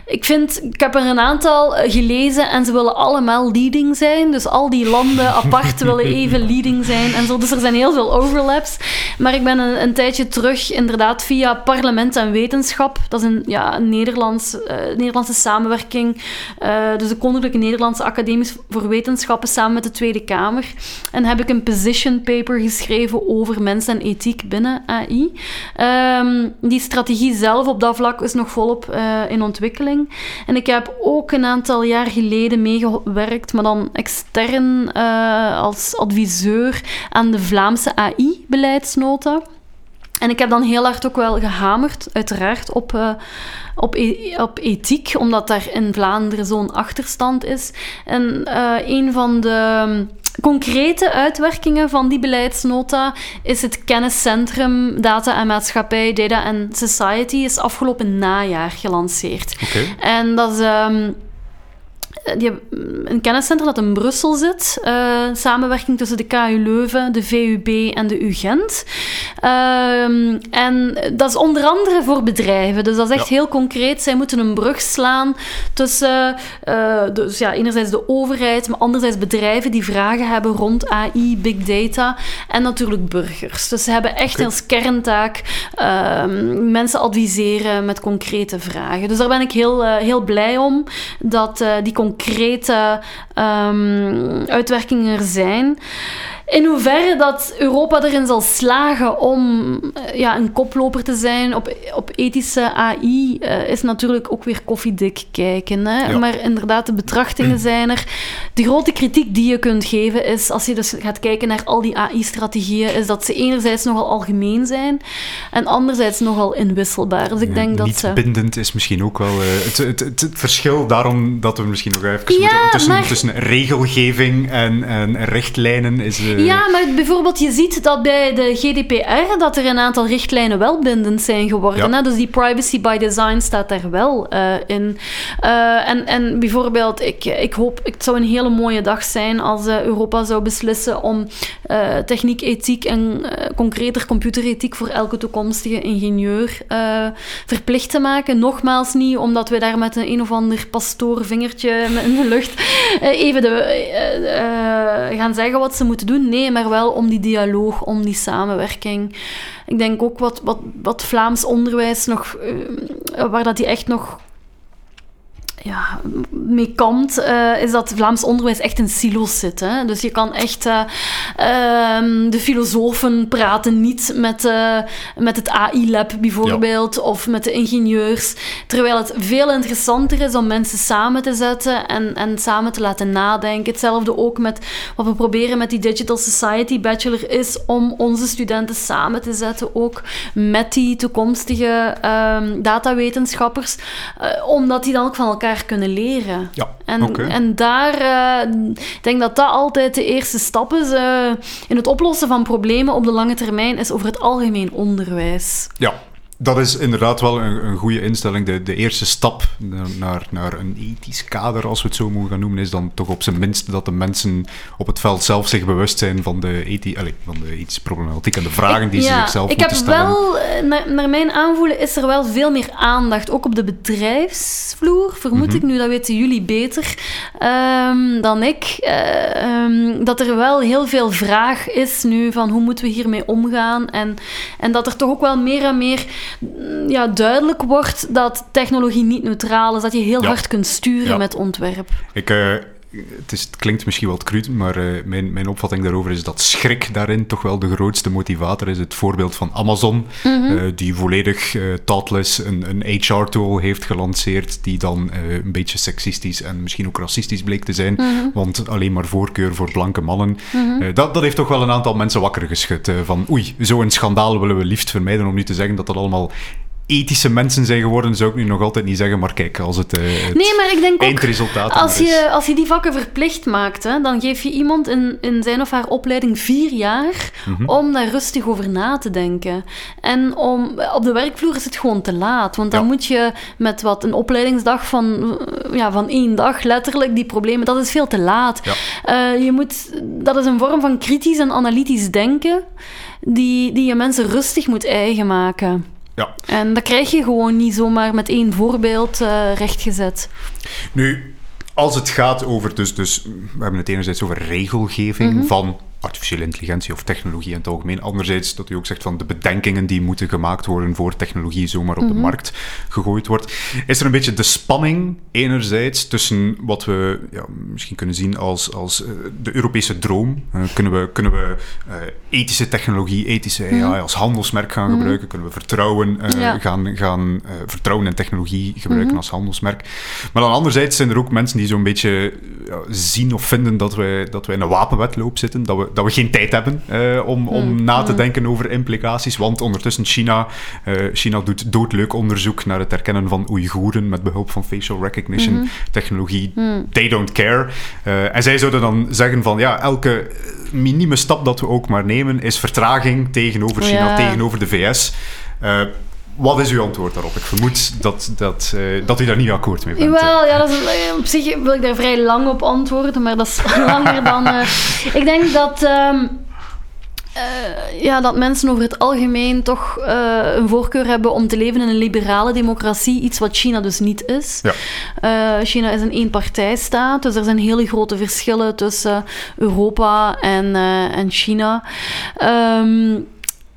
Ik vind, ik heb er een aantal eh, gelezen en ze willen allemaal leading zijn. Dus al die landen apart willen even leading zijn en zo. Dus er zijn heel veel overlaps. Maar ik ben een, een tijdje terug inderdaad via Parlement en Wetenschap, dat is een, ja, een Nederlands, eh, Nederlandse samenwerking, eh, dus de Koninklijke Nederlandse Academie voor Wetenschappen samen met de Tweede Kamer. En heb ik een position paper geschreven over mens en ethiek binnen AI. Ehm, die strategie zelf op dat vlak is nog volop eh, in ontwikkeling. En ik heb ook een aantal jaar geleden meegewerkt, maar dan extern eh, als adviseur aan de Vlaamse AI-beleidsnota. En ik heb dan heel hard ook wel gehamerd, uiteraard, op, eh, op, e- op ethiek, omdat daar in Vlaanderen zo'n achterstand is. En een van de concrete uitwerkingen van die beleidsnota is het kenniscentrum Data en Maatschappij, Data and Society, is afgelopen najaar gelanceerd. En dat is ehm, die hebben een kenniscentrum dat in Brussel zit. eh, samenwerking tussen de KU Leuven, de VUB en de UGent. Ehm, en dat is onder andere voor bedrijven. Dus dat is echt Ja. heel concreet. Zij moeten een brug slaan tussen eh, dus ja, enerzijds de overheid, maar anderzijds bedrijven die vragen hebben rond AI, big data en natuurlijk burgers. Dus ze hebben echt als kerntaak ehm, mensen adviseren met concrete vragen. Dus daar ben ik heel, eh, heel blij om dat eh, die concrete ehm, uitwerkingen er zijn. In hoeverre dat Europa erin zal slagen om eh, ja, een koploper te zijn op, op ethische AI, eh, is natuurlijk ook weer koffiedik kijken. Hè? Ja. Maar inderdaad, de betrachtingen zijn er. De grote kritiek die je kunt geven is, als je dus gaat kijken naar al die AI-strategieën, is dat ze enerzijds nogal algemeen zijn en anderzijds nogal inwisselbaar. Dus ik denk dat Niet ze... bindend is misschien ook wel eh, het, het, het, het verschil. Daarom dat we misschien nog even Ja, moeten... Tussen, maar- tussen regelgeving en, en richtlijnen is... eh, Ja, maar bijvoorbeeld je ziet dat bij de GDPR dat er een aantal richtlijnen wel bindend zijn geworden. Ja. Hè? Dus die privacy by design staat daar wel eh, in. Eh, en, en bijvoorbeeld, ik, ik hoop, het zou een hele mooie dag zijn als Europa zou beslissen om techniek, ethiek en concreter computerethiek voor elke toekomstige ingenieur verplicht te maken. Nogmaals niet omdat we daar met een een of ander pastoor vingertje in de lucht even de, gaan zeggen wat ze moeten doen. Nee, maar wel om die dialoog, om die samenwerking. Ik denk ook wat, wat, wat Vlaams onderwijs nog, eh, waar dat die echt nog ja, mee kampt, eh, is dat Vlaams onderwijs echt in silo's zit. Hè? Dus je kan echt... eh, ehm, de filosofen praten niet met, eh, met het AI-lab bijvoorbeeld, of met de ingenieurs. Terwijl het veel interessanter is om mensen samen te zetten en, en samen te laten nadenken. Hetzelfde ook met wat we proberen met die Digital Society Bachelor is om onze studenten samen te zetten, ook met die toekomstige ehm, datawetenschappers, omdat die dan ook van elkaar kunnen leren. Ja, En, en daar, eh, ik denk dat dat altijd de eerste stap is eh, in het oplossen van problemen op de lange termijn, is over het algemeen onderwijs. Ja, dat is inderdaad wel een, een goede instelling. De, de eerste stap naar, naar een ethisch kader, als we het zo mogen gaan noemen, is dan toch op zijn minst dat de mensen op het veld zelf zich bewust zijn van de, ethi van de ethische problematiek en de vragen die ze ja, zichzelf ik moeten heb stellen. wel, eh, naar, naar mijn aanvoelen, is er wel veel meer aandacht. Ook op de bedrijfsvloer, vermoed Mhm. ik nu, dat weten jullie beter ehm, dan ik. eh, ehm, dat er wel heel veel vraag is nu van hoe moeten we hiermee omgaan. En, en dat er toch ook wel meer en meer ja, duidelijk wordt dat technologie niet neutraal is. Dat je heel Ja. hard kunt sturen Ja. met ontwerp. Ik, eh, het, is, het klinkt misschien wat cruut, maar eh, mijn, mijn opvatting daarover is dat schrik daarin toch wel de grootste motivator is. Het voorbeeld van Amazon, Mhm. eh, die volledig thoughtless een, een HR-tool heeft gelanceerd, die dan een beetje seksistisch en misschien ook racistisch bleek te zijn, Mhm. want alleen maar voorkeur voor blanke mannen. Eh, dat, dat heeft toch wel een aantal mensen wakker geschud. van oei, zo'n schandaal willen we liefst vermijden, om niet te zeggen dat dat allemaal ethische mensen zijn geworden, zou ik nu nog altijd niet zeggen, maar kijk, als het, eh, het Nee, maar ik denk ook... eindresultaat Als je, als je die vakken verplicht maakt, hè, dan geef je iemand in, in zijn of haar opleiding vier jaar Mhm. om daar rustig over na te denken. En om, op de werkvloer is het gewoon te laat. Want dan Ja. moet je met wat een opleidingsdag van, eh, ja, van één dag, letterlijk, die problemen, dat is veel te laat. Ja. Eh, je moet, dat is een vorm van kritisch en analytisch denken die, die je mensen rustig moet eigen maken. Ja. En dat krijg je gewoon niet zomaar met één voorbeeld eh, rechtgezet. Nu, als het gaat over, dus, dus we hebben het enerzijds over regelgeving Mhm. van artificiële intelligentie of technologie in het algemeen. Anderzijds dat u ook zegt van de bedenkingen die moeten gemaakt worden voor technologie zomaar op Mhm. de markt gegooid wordt. Is er een beetje de spanning enerzijds tussen wat we ja, misschien kunnen zien als, als eh, de Europese droom. Eh, kunnen we, kunnen we eh, ethische technologie, ethische AI als handelsmerk gaan gebruiken? Kunnen we vertrouwen, Mhm. Ja. gaan, gaan vertrouwen in technologie gebruiken Mhm. als handelsmerk? Maar dan anderzijds zijn er ook mensen die zo'n beetje ja, zien of vinden dat wij, dat wij in een wapenwetloop zitten. Dat we, dat we geen tijd hebben eh, om, om Hmm, na te hmm. denken over implicaties. Want ondertussen China, eh, China doet doodleuk onderzoek naar het herkennen van Oeigoeren met behulp van facial recognition Mhm. technologie. Hmm. They don't care. Eh, en zij zouden dan zeggen van ja, elke minieme stap dat we ook maar nemen is vertraging tegenover China, Ja. tegenover de VS. wat is uw antwoord daarop? Ik vermoed dat, dat, eh, dat u daar niet akkoord mee bent. Jawel, ja, dat is, op zich wil ik daar vrij lang op antwoorden, maar dat is langer dan... eh, ik denk dat... ehm, eh, ja, dat mensen over het algemeen toch eh, een voorkeur hebben om te leven in een liberale democratie, iets wat China dus niet is. Ja. Eh, China is een eenpartijstaat, dus er zijn hele grote verschillen tussen Europa en, eh, en China. Ehm,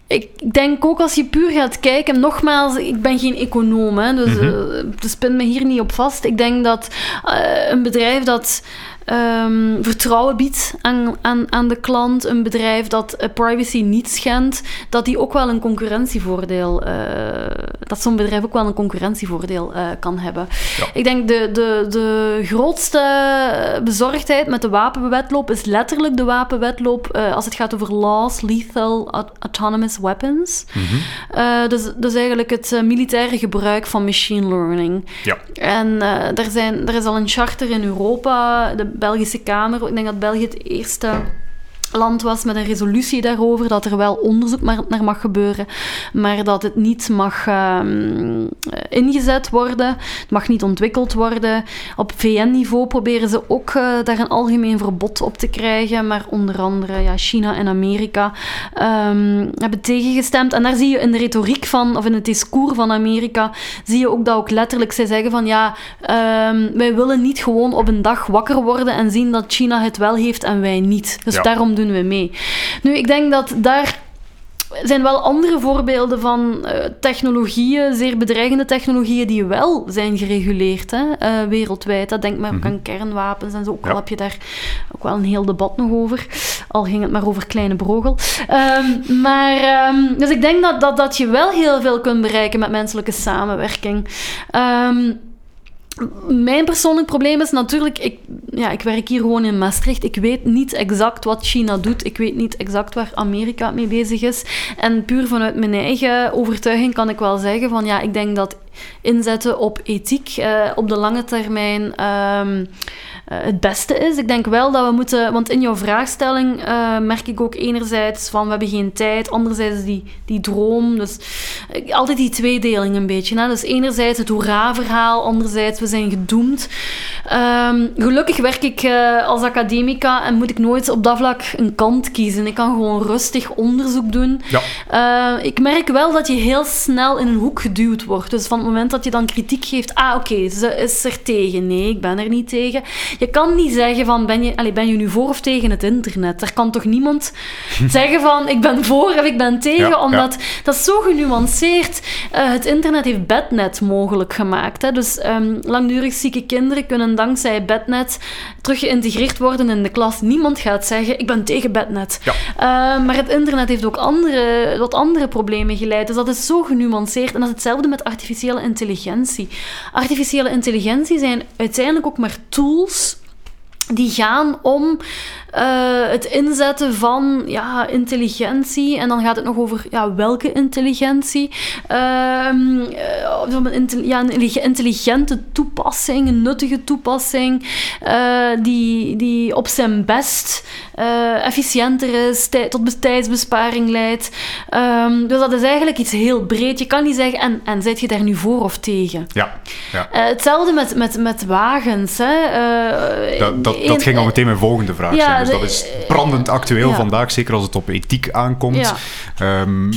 ik denk ook als je puur gaat kijken, nogmaals, ik ben geen econoom, hè, dus Mhm. eh, dus spin me hier niet op vast. Ik denk dat eh, een bedrijf dat ehm, vertrouwen biedt aan, aan, aan de klant, een bedrijf dat eh, privacy niet schendt, dat die ook wel een concurrentievoordeel, eh, dat zo'n bedrijf ook wel een concurrentievoordeel eh, kan hebben. Ja. Ik denk de, de, de grootste bezorgdheid met de wapenwetloop is letterlijk de wapenwetloop als het gaat over laws, lethal, aut- autonomous weapons. Mhm. Dus, dus eigenlijk het militaire gebruik van machine learning. Ja. En er, zijn, er is al een charter in Europa, de Belgische Kamer. Ik denk dat België het eerste land was met een resolutie daarover dat er wel onderzoek naar mag gebeuren, maar dat het niet mag ehm, eh, ingezet worden, het mag niet ontwikkeld worden. Op VN-niveau proberen ze ook eh, daar een algemeen verbod op te krijgen, maar onder andere ja, China en Amerika ehm, hebben tegengestemd. En daar zie je in de retoriek van, of in het discours van Amerika, zie je ook dat ook letterlijk zij zeggen van ja, ehm, wij willen niet gewoon op een dag wakker worden en zien dat China het wel heeft en wij niet. Dus Ja. daarom doen we mee. Nu, ik denk dat daar zijn wel andere voorbeelden van eh, technologieën, zeer bedreigende technologieën, die wel zijn gereguleerd hè, eh, wereldwijd. Dat denk maar ook Mhm. aan kernwapens en zo. Ook Ja. al heb je daar ook wel een heel debat nog over. Al ging het maar over kleine brogel. Ehm, maar, ehm, dus ik denk dat, dat, dat je wel heel veel kunt bereiken met menselijke samenwerking. Ehm, mijn persoonlijk probleem is natuurlijk, ik, ja, ik werk hier gewoon in Maastricht. Ik weet niet exact wat China doet. Ik weet niet exact waar Amerika mee bezig is. En puur vanuit mijn eigen overtuiging kan ik wel zeggen van ja, ik denk dat inzetten op ethiek eh, op de lange termijn eh, het beste is. Ik denk wel dat we moeten, want in jouw vraagstelling eh, merk ik ook enerzijds van we hebben geen tijd, anderzijds die, die droom. Dus altijd die tweedeling een beetje. Hè? Dus enerzijds het hoera-verhaal, anderzijds we zijn gedoemd. Ehm, gelukkig werk ik als academica en moet ik nooit op dat vlak een kant kiezen. Ik kan gewoon rustig onderzoek doen. Ja. Ik merk wel dat je heel snel in een hoek geduwd wordt. Dus van moment dat je dan kritiek geeft, ah oké, ze is er tegen. Nee, ik ben er niet tegen. Je kan niet zeggen van, ben je, allez, ben je nu voor of tegen het internet? Er kan toch niemand zeggen van, ik ben voor of ik ben tegen, Ja, ja. omdat dat is zo genuanceerd. Eh, het internet heeft bednet mogelijk gemaakt. Hè? Dus ehm, langdurig zieke kinderen kunnen dankzij bednet terug geïntegreerd worden in de klas. Niemand gaat zeggen, ik ben tegen bednet. Ja. Eh, maar het internet heeft ook andere, wat andere problemen geleid. Dus dat is zo genuanceerd. En dat is hetzelfde met artificiële intelligentie. Artificiële intelligentie zijn uiteindelijk ook maar tools die gaan om eh, het inzetten van ja, intelligentie. En dan gaat het nog over ja, welke intelligentie. Ehm, eh, intelli- ja, een intelligente toepassing, een nuttige toepassing, eh, die, die op zijn best efficiënter is, tij- tot bes- tijdsbesparing leidt. Ehm, dus dat is eigenlijk iets heel breed. Je kan niet zeggen, en, en zit je daar nu voor of tegen? Ja, ja. Hetzelfde met, met, met wagens. Hè. Dat, dat, ging al meteen mijn volgende vraag Ja, zijn. Dus dat is brandend actueel ja. vandaag, zeker als het op ethiek aankomt. Ja. Ehm,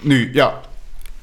nu, ja,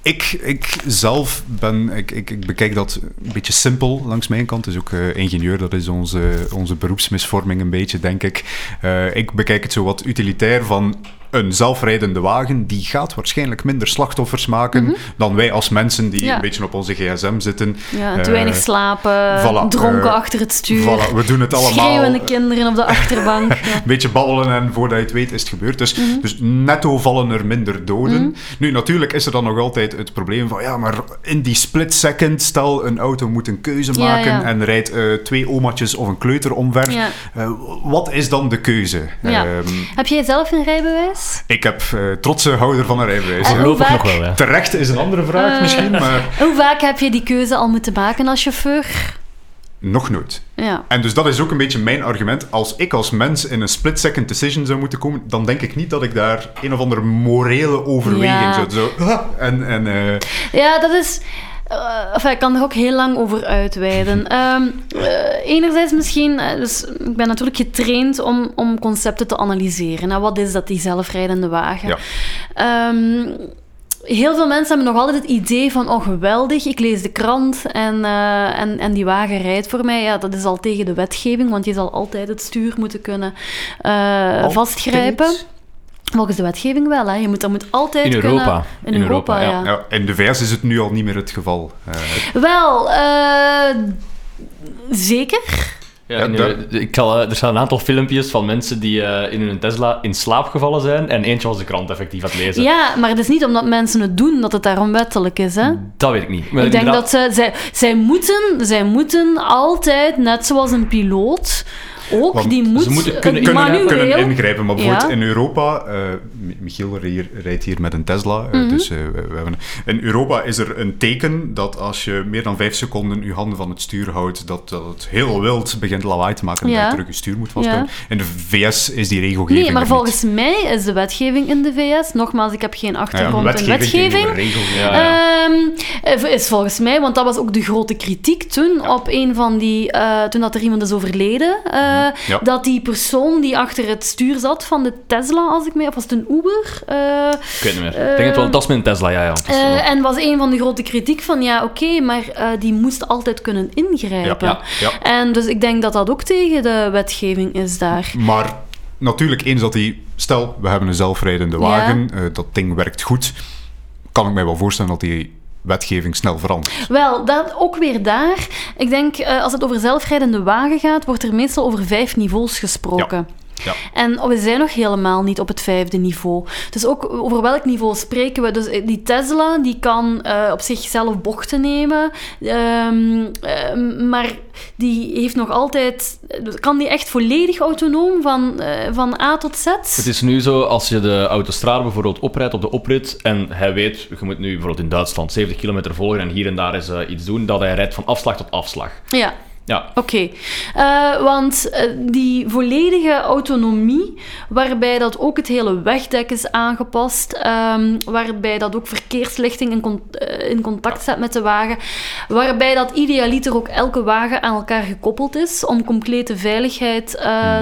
ik, ik zelf ben, ik, ik, ik bekijk dat een beetje simpel langs mijn kant. Dus ook eh, ingenieur, dat is onze, onze beroepsmisvorming een beetje, denk ik. Eh, ik bekijk het zo wat utilitair van een zelfrijdende wagen, die gaat waarschijnlijk minder slachtoffers maken dan wij als mensen die Ja. een beetje op onze gsm zitten. Ja, te Eh, weinig slapen, voilà, dronken eh, achter het stuur, Voilà, we doen het allemaal. schreeuwende kinderen op de achterbank. Ja. Een beetje babbelen en voordat je het weet is het gebeurd. Dus, Mhm. dus netto vallen er minder doden. Nu, natuurlijk is er dan nog altijd het probleem van... Ja, maar in die split second, stel een auto moet een keuze maken en rijdt eh, twee omaatjes of een kleuter omver. Wat is dan de keuze? Ehm, Heb jij zelf een rijbewijs? Ik heb eh, trotse houder van een rijbewijs. Voorlopig nog wel, ja. Terecht is een andere vraag Eh. misschien, maar Hoe vaak heb je die keuze al moeten maken als chauffeur? nog nooit. Ja. En dus dat is ook een beetje mijn argument. Als ik als mens in een split-second decision zou moeten komen, dan denk ik niet dat ik daar een of andere morele overweging Ja. zou... Zo, ah, en, en, eh, Ja, dat is. Eh, enfin, ik kan er ook heel lang over uitweiden. Eh, enerzijds misschien, eh, dus ik ben natuurlijk getraind om, om concepten te analyseren. Nou, wat is dat, die zelfrijdende wagen? Ja. Ehm, heel veel mensen hebben nog altijd het idee van, oh geweldig, ik lees de krant en, en, en die wagen rijdt voor mij. Ja, dat is al tegen de wetgeving, want je zal altijd het stuur moeten kunnen vastgrijpen. Volgens de wetgeving wel, hè. Je moet, dat moet altijd In kunnen... Europa. In, In Europa, Europa, ja. ja. ja, in de VS is het nu al niet meer het geval. Eh, Wel, eh, zeker. Ja, in, ik zal, eh, er staan een aantal filmpjes van mensen die eh, in hun Tesla in slaap gevallen zijn en eentje was de krant effectief aan het lezen. Ja, maar het is niet omdat mensen het doen dat het daarom wettelijk is, hè. Dat weet ik niet. Maar Ik denk inderdaad- dat ze, zij, zij, moeten, zij moeten altijd, net zoals een piloot, ook, Want die moet moeten kunnen kunnen, ingrijpen. Maar bijvoorbeeld Ja. in Europa, eh, Mi- Michiel hier, rijdt hier met een Tesla, eh, Mhm. dus eh, we, we hebben, in Europa is er een teken dat als je meer dan vijf seconden je handen van het stuur houdt, dat, dat het heel wild begint lawaai te maken en Ja. dat je terug je stuur moet vasthouden. In de VS is die regelgeving Nee, maar volgens mij is de wetgeving in de Vs, nogmaals, ik heb geen. Ja, achtergrond in wetgeving. Ehm, is volgens mij, want dat was ook de grote kritiek toen op een van die, toen dat er iemand is overleden, eh, Ja. dat die persoon die achter het stuur zat van de Tesla, als ik mij, of was het een Uber? Eh, Ik weet niet meer. ik denk het wel, dat is met een Tesla, ja. ja. Dat wel- eh, en was een van de grote kritiek van, ja, oké, maar eh, die moest altijd kunnen ingrijpen. Ja, ja. En dus ik denk dat dat ook tegen de wetgeving is daar. Maar natuurlijk, eens dat die... Stel, we hebben een zelfrijdende Ja. wagen, eh, dat ding werkt goed, kan ik mij wel voorstellen dat die wetgeving snel verandert. Wel, dat, ook weer daar. Ik denk, eh, als het over zelfrijdende wagen gaat, wordt er meestal over vijf niveaus gesproken. Ja. En we zijn nog helemaal niet op het vijfde niveau. Dus ook over welk niveau spreken we? Dus die Tesla die kan eh, op zichzelf bochten nemen, ehm, ehm, maar die heeft nog altijd. Kan die echt volledig autonoom van, eh, van A tot Z? Het is nu zo, als je de autostrade bijvoorbeeld oprijdt op de oprit en hij weet, je moet nu bijvoorbeeld in Duitsland 70 kilometer volgen en hier en daar eh, iets doen, dat hij rijdt van afslag tot afslag. Ja. Ja, Oké, Eh, want eh, die volledige autonomie, waarbij dat ook het hele wegdek is aangepast, ehm, waarbij dat ook verkeerslichting in, con- eh, in contact staat met de wagen, waarbij dat idealiter ook elke wagen aan elkaar gekoppeld is om complete veiligheid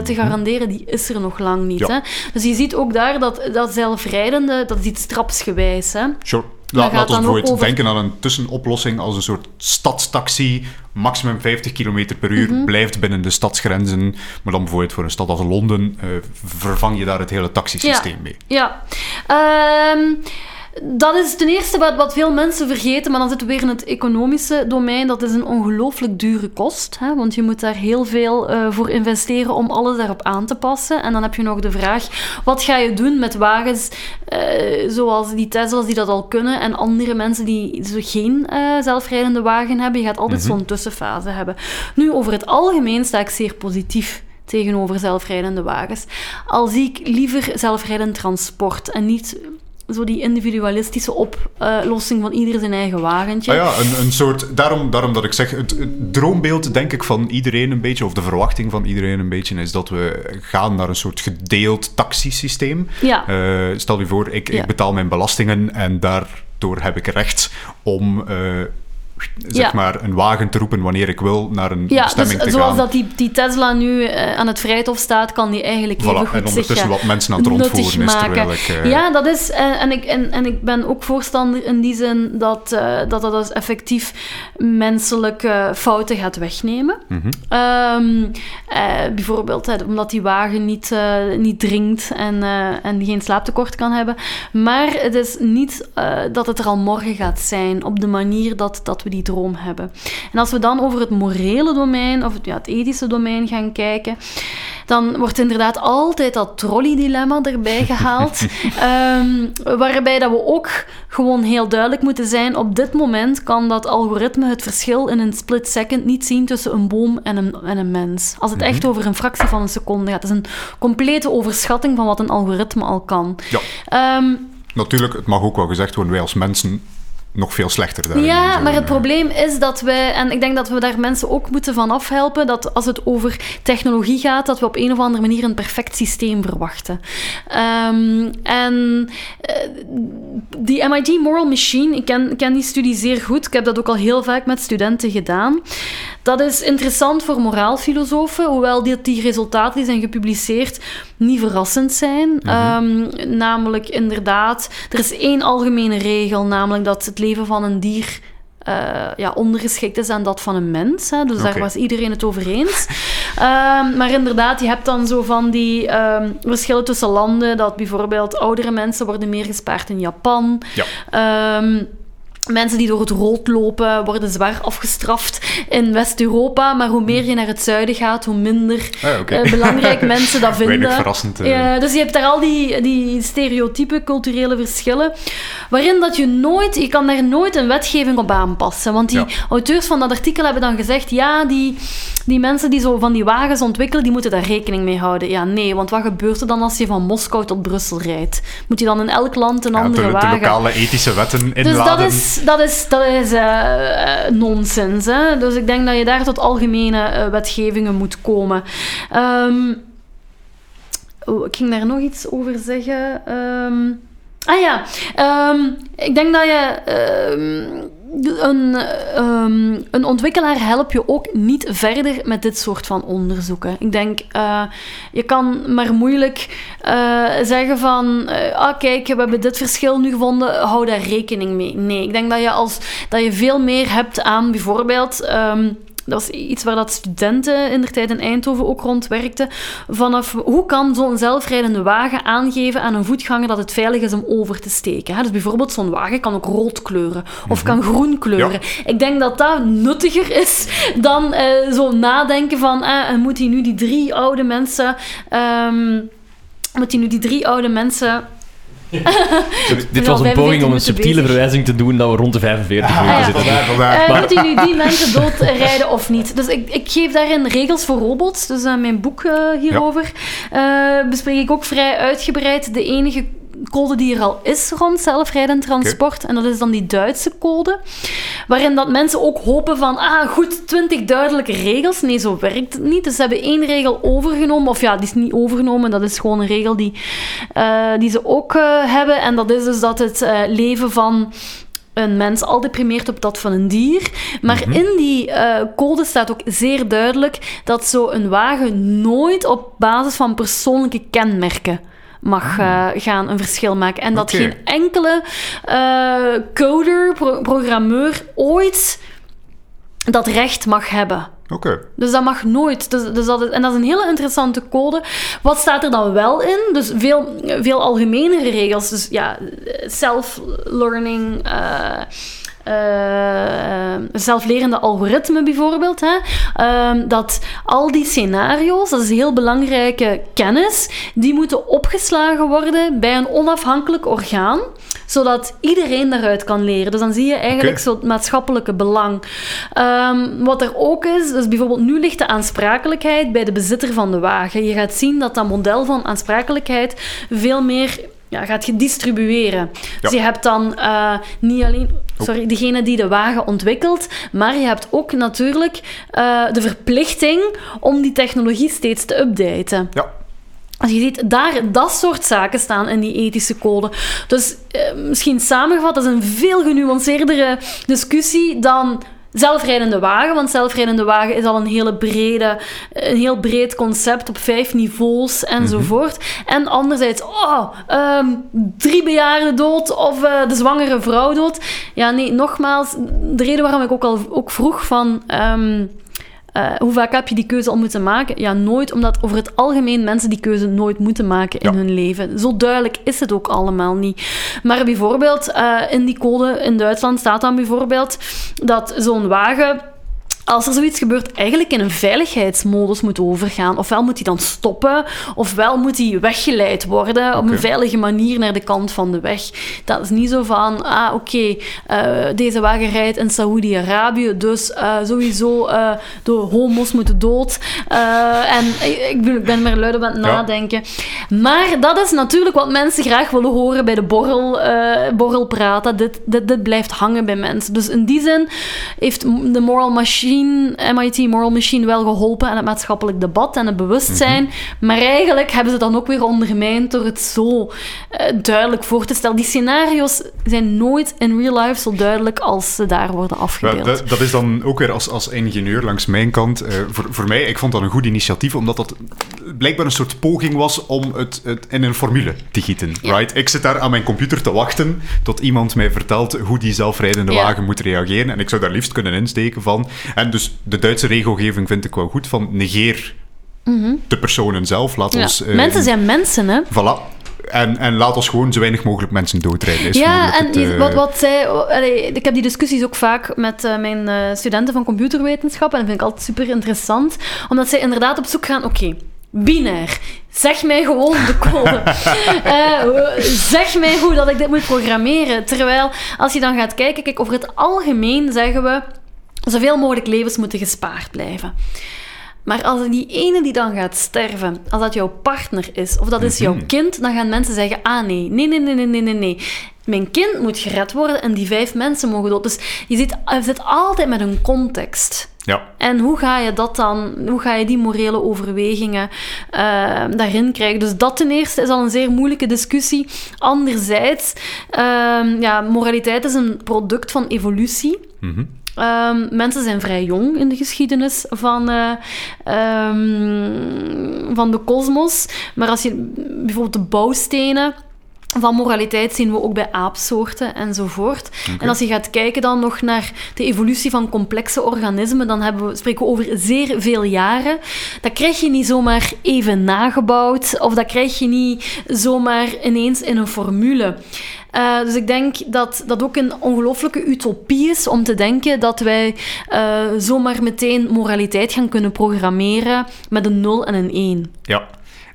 te garanderen, die is er nog lang niet. Ja. Hè? Dus je ziet ook daar dat, dat zelfrijdende, dat is iets trapsgewijs. Hè? Sure. Dan ook bijvoorbeeld over- denken aan een tussenoplossing als een soort stadstaxi, maximum 50 km per uur, Mhm. blijft binnen de stadsgrenzen. Maar dan bijvoorbeeld voor een stad als Londen eh, vervang je daar het hele taxisysteem mee. Ja. Ehm, dat is ten eerste wat, wat veel mensen vergeten, maar dan zitten we weer in het economische domein. Dat is een ongelooflijk dure kost, hè, want je moet daar heel veel eh, voor investeren om alles daarop aan te passen. En dan heb je nog de vraag, wat ga je doen met wagens eh, zoals die Tesla's die dat al kunnen en andere mensen die zo geen eh, zelfrijdende wagen hebben? Je gaat altijd zo'n tussenfase hebben. Nu, over het algemeen sta ik zeer positief tegenover zelfrijdende wagens. Al zie ik liever zelfrijdend transport en niet zo die individualistische oplossing van ieder zijn eigen wagentje. Ah ja, een, een soort, daarom, daarom dat ik zeg, het, het droombeeld denk ik van iedereen een beetje, of de verwachting van iedereen een beetje, is dat we gaan naar een soort gedeeld taxisysteem. Ja. Eh, stel je voor, ik, Ja. ik betaal mijn belastingen en daardoor heb ik recht om eh, zeg Ja. maar, een wagen te roepen wanneer ik wil naar een Ja, bestemming dus te zoals gaan. dat die, die Tesla nu eh, aan het Vrijthof staat, kan die eigenlijk Voilà, even en goed ondertussen eh, wat mensen aan het rondvoeren is, maken. terwijl ik... eh, Ja, dat is... En, en, ik, en, en ik ben ook voorstander in die zin dat eh, dat, dat dus effectief menselijke fouten gaat wegnemen. mhm. Ehm, eh, bijvoorbeeld hè, omdat die wagen niet, eh, niet dringt en, eh, en geen slaaptekort kan hebben. Maar het is niet eh, dat het er al morgen gaat zijn op de manier dat, dat we die droom hebben. En als we dan over het morele domein of het, ja, het ethische domein gaan kijken, dan wordt inderdaad altijd dat trolley-dilemma erbij gehaald. Ehm, waarbij dat we ook gewoon heel duidelijk moeten zijn. Op dit moment kan dat algoritme het verschil in een split second niet zien tussen een boom en een, en een mens. Als het echt over een fractie van een seconde gaat. Het is een complete overschatting van wat een algoritme al kan. Ja, Ehm, natuurlijk, het mag ook wel gezegd worden, wij als mensen nog veel slechter daarin Ja, maar het eh. probleem is dat wij, en ik denk dat we daar mensen ook moeten van afhelpen, dat als het over technologie gaat, dat we op een of andere manier een perfect systeem verwachten. Ehm, en eh, die MIT Moral Machine, ik ken, ik ken die studie zeer goed, ik heb dat ook al heel vaak met studenten gedaan. Dat is interessant voor moraalfilosofen, hoewel die, die resultaten die zijn gepubliceerd niet verrassend zijn. Ehm, namelijk, inderdaad, er is één algemene regel, namelijk dat het leven van een dier eh, ja, ondergeschikt is aan dat van een mens. Hè. Dus daar was iedereen het over eens. Ehm, maar inderdaad, je hebt dan zo van die ehm, verschillen tussen landen, dat bijvoorbeeld oudere mensen worden meer gespaard in Japan. Ja. Ehm, Mensen die door het rood lopen worden zwaar afgestraft in West-Europa. Maar hoe meer je naar het zuiden gaat, hoe minder Ah, eh, belangrijk mensen dat vinden. Weinig verrassend. eh. Ja, dus je hebt daar al die, die stereotype culturele verschillen, waarin dat je nooit, je kan daar nooit een wetgeving op aanpassen. Want die Ja. auteurs van dat artikel hebben dan gezegd, ja, die, die mensen die zo van die wagens ontwikkelen, die moeten daar rekening mee houden. Ja, nee, want wat gebeurt er dan als je van Moskou tot Brussel rijdt? Moet je dan in elk land een Ja, de, andere de wagen... lokale ethische wetten Dus inladen. Dat is, dat is eh, eh, nonsens. Hè? Dus ik denk dat je daar tot algemene eh, wetgevingen moet komen. Ehm, oh, ik ging daar nog iets over zeggen. Ehm, ah ja, Ehm, ik denk dat je. Een, ehm, een ontwikkelaar help je ook niet verder met dit soort van onderzoeken. Ik denk, eh, je kan maar moeilijk eh, zeggen van, eh, ah kijk, we hebben dit verschil nu gevonden, hou daar rekening mee. Nee, ik denk dat je, als, dat je veel meer hebt aan bijvoorbeeld... ehm, dat was iets waar dat studenten in de tijd in Eindhoven ook rond werkten. Vanaf hoe kan zo'n zelfrijdende wagen aangeven aan een voetganger dat het veilig is om over te steken? hè? Dus bijvoorbeeld zo'n wagen kan ook rood kleuren of kan groen kleuren. Ik denk dat dat nuttiger is dan eh, zo nadenken van eh, moet hij nu die drie oude mensen... ehm, moet hij nu die drie oude mensen Dit was een 45 poging om een subtiele bezig. verwijzing te doen dat we rond de 45 Ah, minuten ja. zitten. vandaar, vandaar. Eh, Maar- moet hij nu die mensen doodrijden of niet? Dus ik, ik geef daarin regels voor robots. Dus in mijn boek eh, hierover eh, bespreek ik ook vrij uitgebreid de enige code die er al is rond zelfrijdend transport. En dat is dan die Duitse code. Waarin dat mensen ook hopen van, ah goed, 20 duidelijke regels. Nee, zo werkt het niet. Dus ze hebben één regel overgenomen. Of ja, die is niet overgenomen. Dat is gewoon een regel die, eh, die ze ook eh, hebben. En dat is dus dat het eh, leven van een mens altijd primeert op dat van een dier. Maar in die code staat ook zeer duidelijk dat zo'n wagen nooit op basis van persoonlijke kenmerken mag eh, gaan een verschil maken. En dat geen enkele eh, coder, pro- programmeur ooit dat recht mag hebben. Oké. Dus dat mag nooit. Dus, dus dat is, en dat is een hele interessante code. Wat staat er dan wel in? Dus veel, veel algemenere regels. Dus ja, self-learning. eh, eh, zelflerende algoritmen bijvoorbeeld. Hè? Ehm, dat al die scenario's, dat is heel belangrijke kennis, die moeten opgeslagen worden bij een onafhankelijk orgaan, zodat iedereen daaruit kan leren. Dus dan zie je eigenlijk Oké. zo het maatschappelijke belang. Ehm, wat er ook is, dus bijvoorbeeld nu ligt de aansprakelijkheid bij de bezitter van de wagen. Je gaat zien dat dat model van aansprakelijkheid veel meer ja, gaat gedistribueren. Dus je hebt dan eh, niet alleen sorry, degene die de wagen ontwikkelt, maar je hebt ook natuurlijk eh, de verplichting om die technologie steeds te updaten. Ja. Als je ziet, daar, dat soort zaken staan in die ethische code. Dus eh, misschien samengevat, dat is een veel genuanceerdere discussie dan zelfrijdende wagen, want zelfrijdende wagen is al een, hele brede, een heel breed concept op vijf niveaus enzovoort. En anderzijds, oh, ehm, drie bejaarden dood of eh, de zwangere vrouw dood. Ja, nee, nogmaals, de reden waarom ik ook al ook vroeg van... ehm, eh, hoe vaak heb je die keuze al moeten maken? Ja, nooit, omdat over het algemeen mensen die keuze nooit moeten maken in Ja. hun leven. Zo duidelijk is het ook allemaal niet. Maar bijvoorbeeld, eh, in die code in Duitsland staat dan bijvoorbeeld dat zo'n wagen als er zoiets gebeurt, eigenlijk in een veiligheidsmodus moet overgaan. Ofwel moet hij dan stoppen, ofwel moet hij weggeleid worden op een veilige manier naar de kant van de weg. Dat is niet zo van, ah oké, eh, deze wagen rijdt in Saoedi-Arabië, dus eh, sowieso eh, de homo's moeten dood. En ik, ik ben- maar luid op aan het Ja. nadenken. Maar dat is natuurlijk wat mensen graag willen horen bij de borrel, borrelpraat. Dat Dit, dit, dit blijft hangen bij mensen. Dus in die zin heeft de Moral Machine, MIT Moral Machine, wel geholpen aan het maatschappelijk debat en het bewustzijn. Maar eigenlijk hebben ze dan ook weer ondermijnd door het zo eh, duidelijk voor te stellen. Die scenario's zijn nooit in real life zo duidelijk als ze daar worden afgebeeld. dat, dat is dan ook weer als, als ingenieur langs mijn kant. eh, voor, voor mij, ik vond dat een goed initiatief, omdat dat blijkbaar een soort poging was om het, het in een formule te gieten. Ja. Right? Ik zit daar aan mijn computer te wachten tot iemand mij vertelt hoe die zelfrijdende Ja. wagen moet reageren. En ik zou daar liefst kunnen insteken van. En dus de Duitse regelgeving vind ik wel goed van negeer de personen zelf. Laat Mhm. Ja. ons. eh, mensen zijn mensen, hè? Voilà. En, en laat ons gewoon zo weinig mogelijk mensen doodrijden. Is Ja, en het, eh, wat, wat zij... allee, ik heb die discussies ook vaak met eh, mijn studenten van computerwetenschap. En dat vind ik altijd super interessant. Omdat zij inderdaad op zoek gaan... Oké, binair. Zeg mij gewoon de code. Zeg mij hoe dat ik dit moet programmeren. Terwijl, als je dan gaat kijken... Kijk, over het algemeen zeggen we... Zoveel mogelijk levens moeten gespaard blijven. Maar als die ene die dan gaat sterven, als dat jouw partner is, of dat is jouw Mhm. kind, dan gaan mensen zeggen, ah nee, nee, nee, nee, nee, nee, nee. Mijn kind moet gered worden en die vijf mensen mogen dood. Dus je zit, je zit altijd met een context. Ja. En hoe ga je dat dan, hoe ga je die morele overwegingen eh, daarin krijgen? Dus dat ten eerste is al een zeer moeilijke discussie. Anderzijds, ehm, ja, moraliteit is een product van evolutie. Mhm. Ehm, mensen zijn vrij jong in de geschiedenis van, ehm, van de kosmos. Maar als je bijvoorbeeld de bouwstenen van moraliteit zien we ook bij aapsoorten enzovoort. En als je gaat kijken dan nog naar de evolutie van complexe organismen, dan hebben we, spreken we over zeer veel jaren. Dat krijg je niet zomaar even nagebouwd, of dat krijg je niet zomaar ineens in een formule. Eh, dus ik denk dat dat ook een ongelooflijke utopie is om te denken dat wij eh, zomaar meteen moraliteit gaan kunnen programmeren met een 0 en een 1. Ja,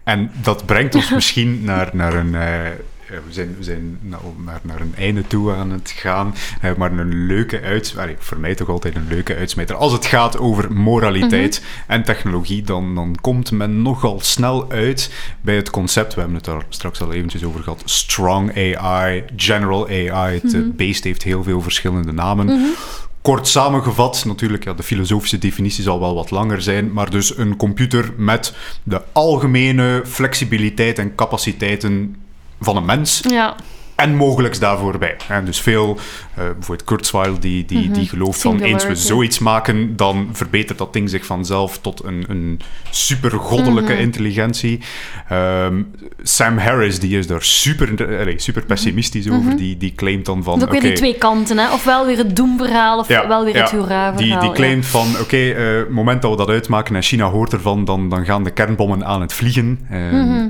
en dat brengt ons misschien naar, naar een. eh, we zijn, we zijn nou, naar, naar een einde toe aan het gaan. eh, maar een leuke uit, allee, voor mij toch altijd een leuke uitsmijter. Als het gaat over moraliteit en technologie, dan, dan komt men nogal snel uit bij het concept. We hebben het daar straks al eventjes over gehad. Strong AI, General AI. Het eh, beest heeft heel veel verschillende namen. Kort samengevat, natuurlijk, ja, de filosofische definitie zal wel wat langer zijn, maar dus een computer met de algemene flexibiliteit en capaciteiten van een mens Ja, en mogelijks daarvoor bij. En dus veel, eh bijvoorbeeld Kurzweil, die, die, die gelooft van eens we zoiets maken, dan verbetert dat ding zich vanzelf tot een, een super goddelijke intelligentie. Ehm, Sam Harris, die is daar super, allee, super pessimistisch over, die, die claimt dan van... dat ook weer die twee kanten, hè? Ofwel weer het doemverhaal, of wel weer het hoera-verhaal. Die, die ja. claimt van, oké, eh, het moment dat we dat uitmaken en China hoort ervan, dan, dan gaan de kernbommen aan het vliegen. Ehm, Mhm.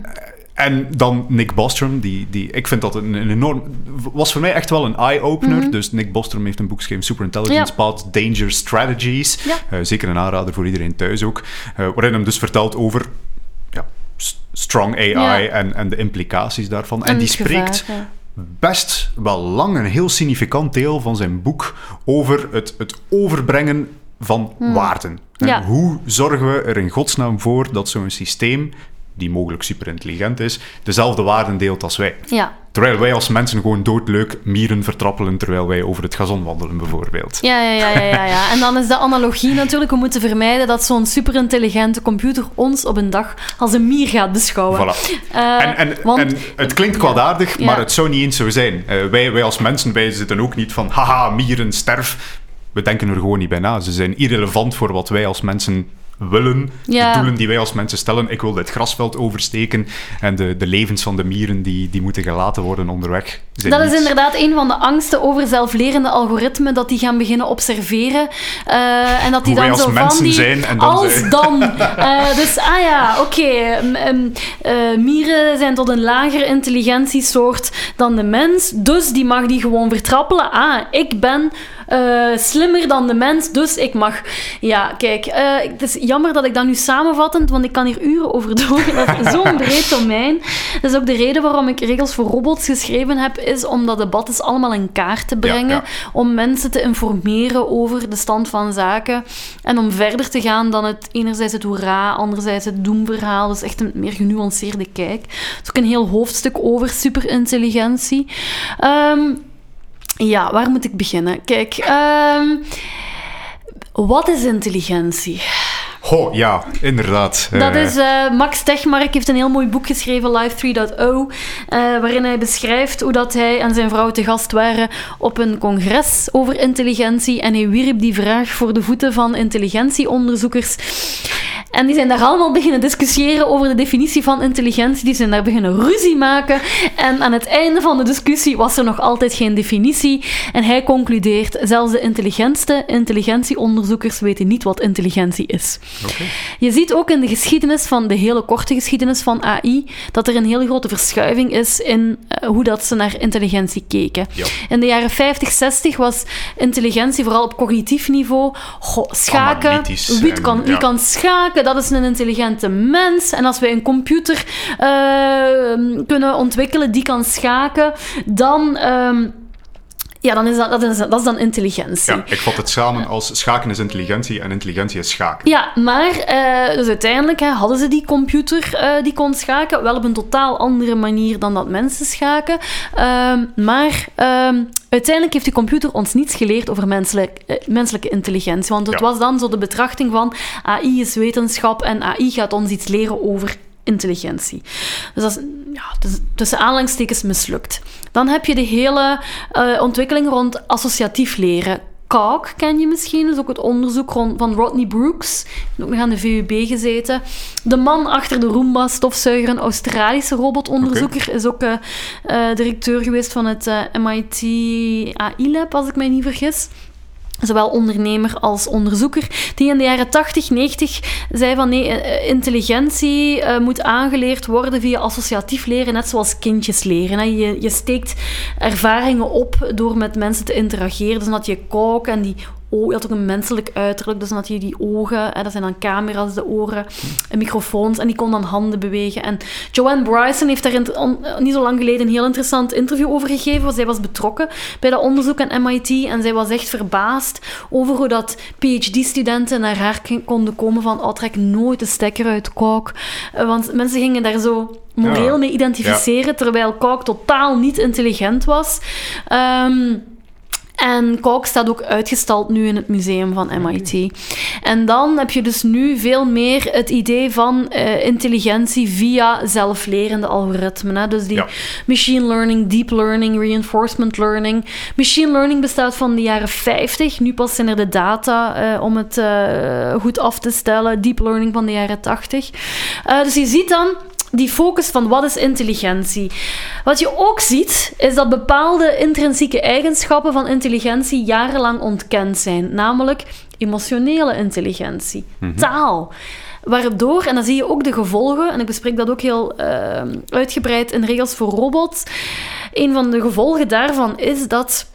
En dan Nick Bostrom, die, die, ik vind dat een, een enorm... Was voor mij echt wel een eye-opener. Dus Nick Bostrom heeft een boek geschreven, Super Intelligence Mhm. Ja. Path, Danger Strategies. Ja. Eh, zeker een aanrader voor iedereen thuis ook. eh, waarin hem dus vertelt over ja, strong AI Ja. en, en de implicaties daarvan. En, En die spreekt gevaar, best wel lang een heel significant deel van zijn boek over het, het overbrengen van waarden. En Ja. Hoe zorgen we er in godsnaam voor dat zo'n systeem, die mogelijk superintelligent is, dezelfde waarden deelt als wij? Ja. Terwijl wij als mensen gewoon doodleuk mieren vertrappelen terwijl wij over het gazon wandelen, bijvoorbeeld. Ja, ja, ja, ja, ja. En dan is de analogie natuurlijk, we moeten vermijden dat zo'n superintelligente computer ons op een dag als een mier gaat beschouwen. Voilà. Eh, En, en, want- en het klinkt kwaadaardig, Ja. maar het zou niet eens zo zijn. Eh, wij, wij als mensen, wij zitten ook niet van, haha, mieren, sterf. we denken er gewoon niet bij na. Ze zijn irrelevant voor wat wij als mensen willen. Ja. De doelen die wij als mensen stellen. Ik wil dit grasveld oversteken. En de, de levens van de mieren die, die moeten gelaten worden onderweg. Zijn Dat is inderdaad een van de angsten over zelflerende algoritmen, dat die gaan beginnen observeren. eh, en dat die Hoe wij dan als zo van mensen die... zijn en dan als dan. Eh, dus, ah ja, oké. eh, mieren zijn tot een lagere intelligentiesoort dan de mens, dus die mag die gewoon vertrappelen. Ah, ik ben eh, slimmer dan de mens, dus ik mag... Ja, kijk, eh, het is jammer dat ik dat nu samenvattend, want ik kan hier uren over doen. Dat is zo'n breed domein. Dat is ook de reden waarom ik regels voor robots geschreven heb, is om dat debat eens allemaal in kaart te brengen, ja. om mensen te informeren over de stand van zaken en om verder te gaan dan het enerzijds het hoera, anderzijds het doemverhaal. Dus echt een meer genuanceerde kijk. Er is ook een heel hoofdstuk over superintelligentie. Ehm, ja, waar moet ik beginnen? Kijk, ehm, wat is intelligentie? Ho, ja, inderdaad. Dat Eh, is eh, Max Tegmark heeft een heel mooi boek geschreven, Live 3.0, eh, waarin hij beschrijft hoe dat hij en zijn vrouw te gast waren op een congres over intelligentie en hij wierp die vraag voor de voeten van intelligentieonderzoekers. En die zijn daar allemaal beginnen discussiëren over de definitie van intelligentie. Die zijn daar beginnen ruzie maken. En aan het einde van de discussie was er nog altijd geen definitie. En hij concludeert, zelfs de intelligentste intelligentieonderzoekers weten niet wat intelligentie is. Je ziet ook in de geschiedenis van de hele korte geschiedenis van AI dat er een hele grote verschuiving is in eh, hoe dat ze naar intelligentie keken. Ja. In de jaren 50, 60 was intelligentie vooral op cognitief niveau. Goh, schaken. Wie en- kan, wie ja. kan schaken? Dat is een intelligente mens. En als wij een computer eh, kunnen ontwikkelen die kan schaken, dan. ehm, ja, dan is dat, dat, is, dat is dan intelligentie. Ja, ik vat het samen als schaken is intelligentie en intelligentie is schaken. Ja, maar eh, dus uiteindelijk hè, hadden ze die computer eh, die kon schaken, wel op een totaal andere manier dan dat mensen schaken. Ehm, maar ehm, uiteindelijk heeft die computer ons niets geleerd over menselijk, eh, menselijke intelligentie. Want het Ja. was dan zo de betrachting van AI is wetenschap en AI gaat ons iets leren over intelligentie. Dus dat is, ja, is tussen aanhalingstekens mislukt. Dan heb je de hele eh, ontwikkeling rond associatief leren. CALC ken je misschien, dat is ook het onderzoek rond, van Rodney Brooks. Ook nog aan de VUB gezeten. De man achter de Roomba-stofzuiger, een Australische robotonderzoeker, is ook eh, eh, directeur geweest van het MIT AI-lab, als ik mij niet vergis zowel ondernemer als onderzoeker, die in de jaren 80, 90 zei van nee, eh, intelligentie eh, moet aangeleerd worden via associatief leren, net zoals kindjes leren. Hè. Je, je steekt ervaringen op door met mensen te interageren. Dus dat je kook en die ogen, je had ook een menselijk uiterlijk, dus dan had je die ogen, hè, dat zijn dan camera's, de oren, en microfoons, en die kon dan handen bewegen. En Joanne Bryson heeft daar in, on- niet zo lang geleden een heel interessant interview over gegeven, want zij was betrokken bij dat onderzoek aan MIT, en zij was echt verbaasd over hoe dat PhD-studenten naar haar konden komen van, oh, trek nooit de stekker uit kook. Eh, Want mensen gingen daar zo moreel mee identificeren, terwijl kook totaal niet intelligent was. Ehm, en Kook staat ook uitgestald nu in het museum van MIT. En dan heb je dus nu veel meer het idee van eh, intelligentie via zelflerende algoritmen. Hè? Dus die Ja. machine learning, deep learning, reinforcement learning. Machine learning bestaat van de jaren 50. Nu pas zijn er de data eh, om het eh, goed af te stellen. Deep learning van de jaren 80. Eh, dus je ziet dan die focus van wat is intelligentie. Wat je ook ziet, is dat bepaalde intrinsieke eigenschappen van intelligentie jarenlang ontkend zijn. Namelijk emotionele intelligentie, taal. Waardoor, en dan zie je ook de gevolgen, en ik bespreek dat ook heel eh, uitgebreid in regels voor robots. Een van de gevolgen daarvan is dat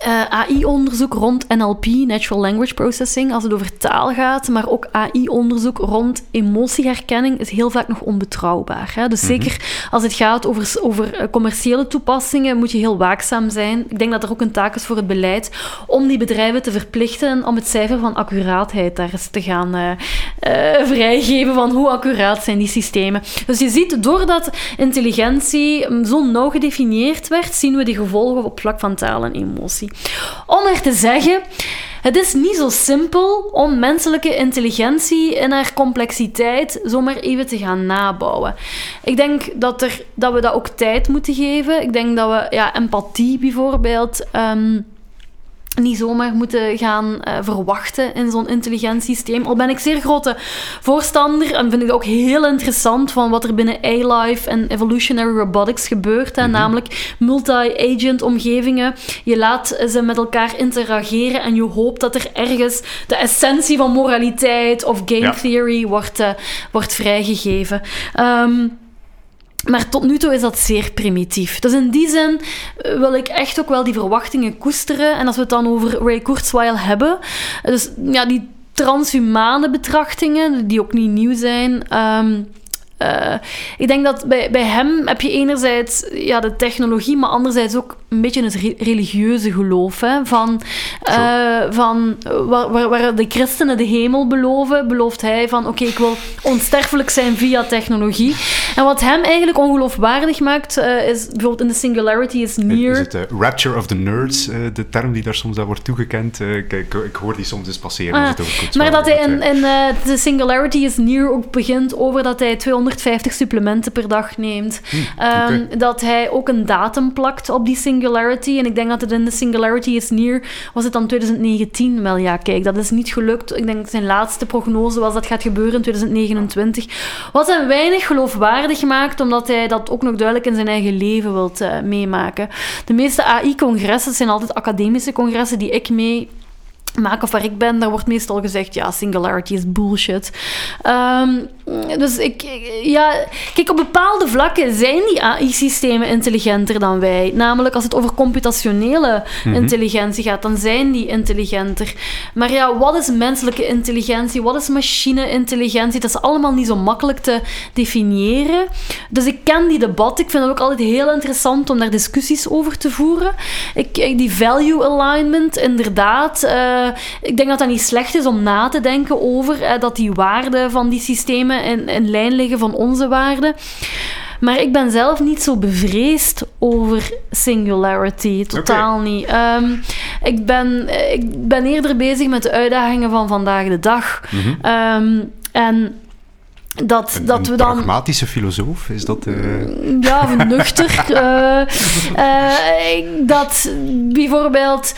eh, AI-onderzoek rond NLP, Natural Language Processing, als het over taal gaat, maar ook AI-onderzoek rond emotieherkenning is heel vaak nog onbetrouwbaar. Hè? Dus zeker als het gaat over, over eh, commerciële toepassingen, moet je heel waakzaam zijn. Ik denk dat er ook een taak is voor het beleid om die bedrijven te verplichten om het cijfer van accuraatheid daar eens te gaan eh, vrijgeven van hoe accuraat zijn die systemen. Dus je ziet, doordat intelligentie mm, zo nauw gedefinieerd werd, zien we die gevolgen op vlak van taal en emotie. Om er te zeggen, het is niet zo simpel om menselijke intelligentie in haar complexiteit zomaar even te gaan nabouwen. Ik denk dat, er, dat we dat ook tijd moeten geven. Ik denk dat we ja, empathie bijvoorbeeld. ehm, niet zomaar moeten gaan uh, verwachten in zo'n intelligent systeem. Al ben ik zeer grote voorstander en vind ik ook heel interessant van wat er binnen A-Life en Evolutionary Robotics gebeurt. Hè, mm -hmm. Namelijk multi-agent omgevingen. Je laat ze met elkaar interageren en je hoopt dat er ergens de essentie van moraliteit of game ja. theory wordt, uh, wordt vrijgegeven. Um, maar tot nu toe is dat zeer primitief. Dus in die zin eh, wil ik echt ook wel die verwachtingen koesteren. En als we het dan over Ray Kurzweil hebben, dus ja, die transhumane betrachtingen, die ook niet nieuw zijn. Um, uh, ik denk dat bij, bij hem heb je enerzijds ja, de technologie, maar anderzijds ook een beetje het religieuze geloof. Hè? Van, uh, van waar, waar, waar, de christenen de hemel beloven, belooft hij van oké, okay, ik wil onsterfelijk zijn via technologie. En wat hem eigenlijk ongeloofwaardig maakt, uh, is bijvoorbeeld in de Singularity is near... Is het de Rapture of the Nerds, de term die daar soms aan wordt toegekend? ik, ik, hoor die soms eens passeren. Ah, maar dat hij in, in de Singularity is near ook begint over dat hij 200 150 supplementen per dag neemt. Hm, okay. um, dat hij ook een datum plakt op die Singularity. En ik denk dat het in de Singularity is near, was het dan 2019? Wel ja, kijk, dat is niet gelukt. Ik denk dat zijn laatste prognose was dat gaat gebeuren in 2029. Wat hem weinig geloofwaardig maakt, omdat hij dat ook nog duidelijk in zijn eigen leven wilt uh, meemaken. De meeste AI-congressen zijn altijd academische congressen die ik mee maak of waar ik ben, daar wordt meestal gezegd, ja, singularity is bullshit. Um, dus ik, ja, kijk, op bepaalde vlakken zijn die AI-systemen intelligenter dan wij. Namelijk als het over computationele mm -hmm. intelligentie gaat, dan zijn die intelligenter. Maar ja, wat is menselijke intelligentie? Wat is machine-intelligentie? Dat is allemaal niet zo makkelijk te definiëren. Dus ik ken die debat. Ik vind het ook altijd heel interessant om daar discussies over te voeren. Ik, die value alignment, inderdaad. Uh, ik denk dat dat niet slecht is om na te denken over uh, dat die waarden van die systemen in, lijn liggen van onze waarden. Maar ik ben zelf niet zo bevreesd over singularity. Totaal okay. niet. Um, ik, ben, ik ben eerder bezig met de uitdagingen van vandaag de dag. Mm -hmm. um, en dat, een, dat een we dan. pragmatische filosoof, is dat. Uh... Ja, nuchter. uh, uh, dat bijvoorbeeld.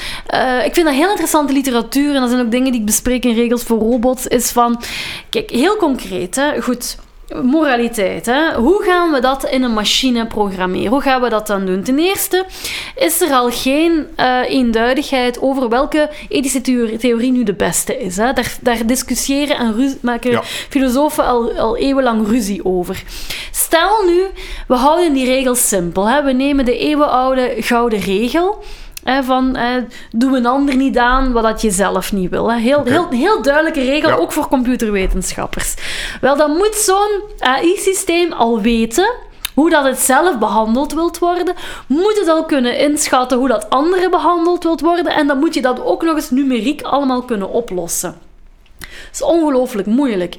ik vind dat heel interessante literatuur en dat zijn ook dingen die ik bespreek in regels voor robots. Is van. Kijk, heel concreet, hè. Goed moraliteit. Hè? Hoe gaan we dat in een machine programmeren? Hoe gaan we dat dan doen? Ten eerste is er al geen uh, eenduidigheid over welke ethische theorie nu de beste is. Hè? Daar, daar discussiëren en maken ja. filosofen al, al eeuwenlang ruzie over. Stel nu, we houden die regels simpel. Hè? We nemen de eeuwenoude gouden regel van eh, doe een ander niet aan wat dat je zelf niet wil. Hè. Heel, okay. heel, heel duidelijke regel, ja. ook voor computerwetenschappers. Wel, dan moet zo'n AI-systeem al weten hoe dat het zelf behandeld wilt worden, moet het al kunnen inschatten hoe dat anderen behandeld wilt worden en dan moet je dat ook nog eens numeriek allemaal kunnen oplossen. Dat is ongelooflijk moeilijk.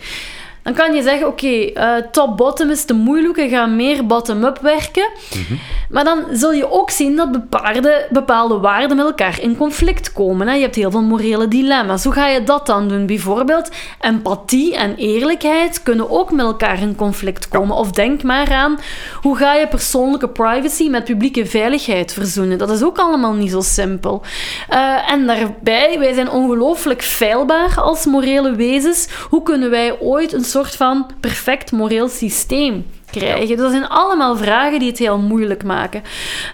Dan kan je zeggen, oké, okay, uh, top-bottom is te moeilijk, we gaan meer bottom-up werken. Mm -hmm. Maar dan zul je ook zien dat bepaalde, bepaalde waarden met elkaar in conflict komen. Hè? Je hebt heel veel morele dilemma's. Hoe ga je dat dan doen? Bijvoorbeeld, empathie en eerlijkheid kunnen ook met elkaar in conflict komen. Ja. Of denk maar aan, hoe ga je persoonlijke privacy met publieke veiligheid verzoenen? Dat is ook allemaal niet zo simpel. Uh, en daarbij, wij zijn ongelooflijk feilbaar als morele wezens. Hoe kunnen wij ooit een soort van perfect moreel systeem krijgen. Ja. Dat zijn allemaal vragen die het heel moeilijk maken.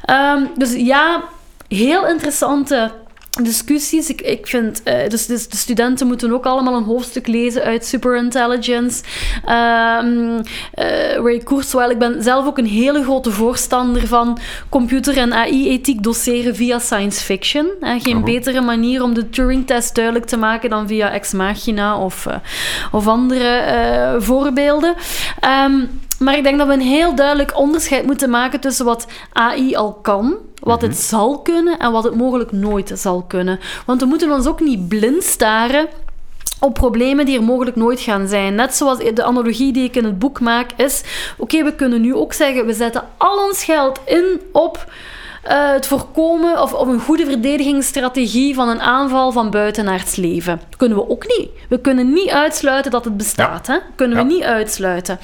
Um, dus ja, heel interessante discussies. Ik, ik vind, uh, dus, dus, de studenten moeten ook allemaal een hoofdstuk lezen uit Superintelligence. Um, uh, Ray Kurzweil, ik ben zelf ook een hele grote voorstander van computer- en AI-ethiek doseren via science fiction. Uh, geen oh. betere manier om de Turing-test duidelijk te maken dan via Ex Machina of, uh, of andere voorbeelden. Um, maar ik denk dat we een heel duidelijk onderscheid moeten maken tussen wat AI al kan, wat het zal kunnen en wat het mogelijk nooit zal kunnen. Want we moeten ons ook niet blind staren op problemen die er mogelijk nooit gaan zijn. Net zoals de analogie die ik in het boek maak is: oké, okay, we kunnen nu ook zeggen, we zetten al ons geld in op. Uh, het voorkomen of, of een goede verdedigingsstrategie van een aanval van buitenaards leven. Kunnen we ook niet. We kunnen niet uitsluiten dat het bestaat. Ja. Hè? Kunnen ja. we niet uitsluiten.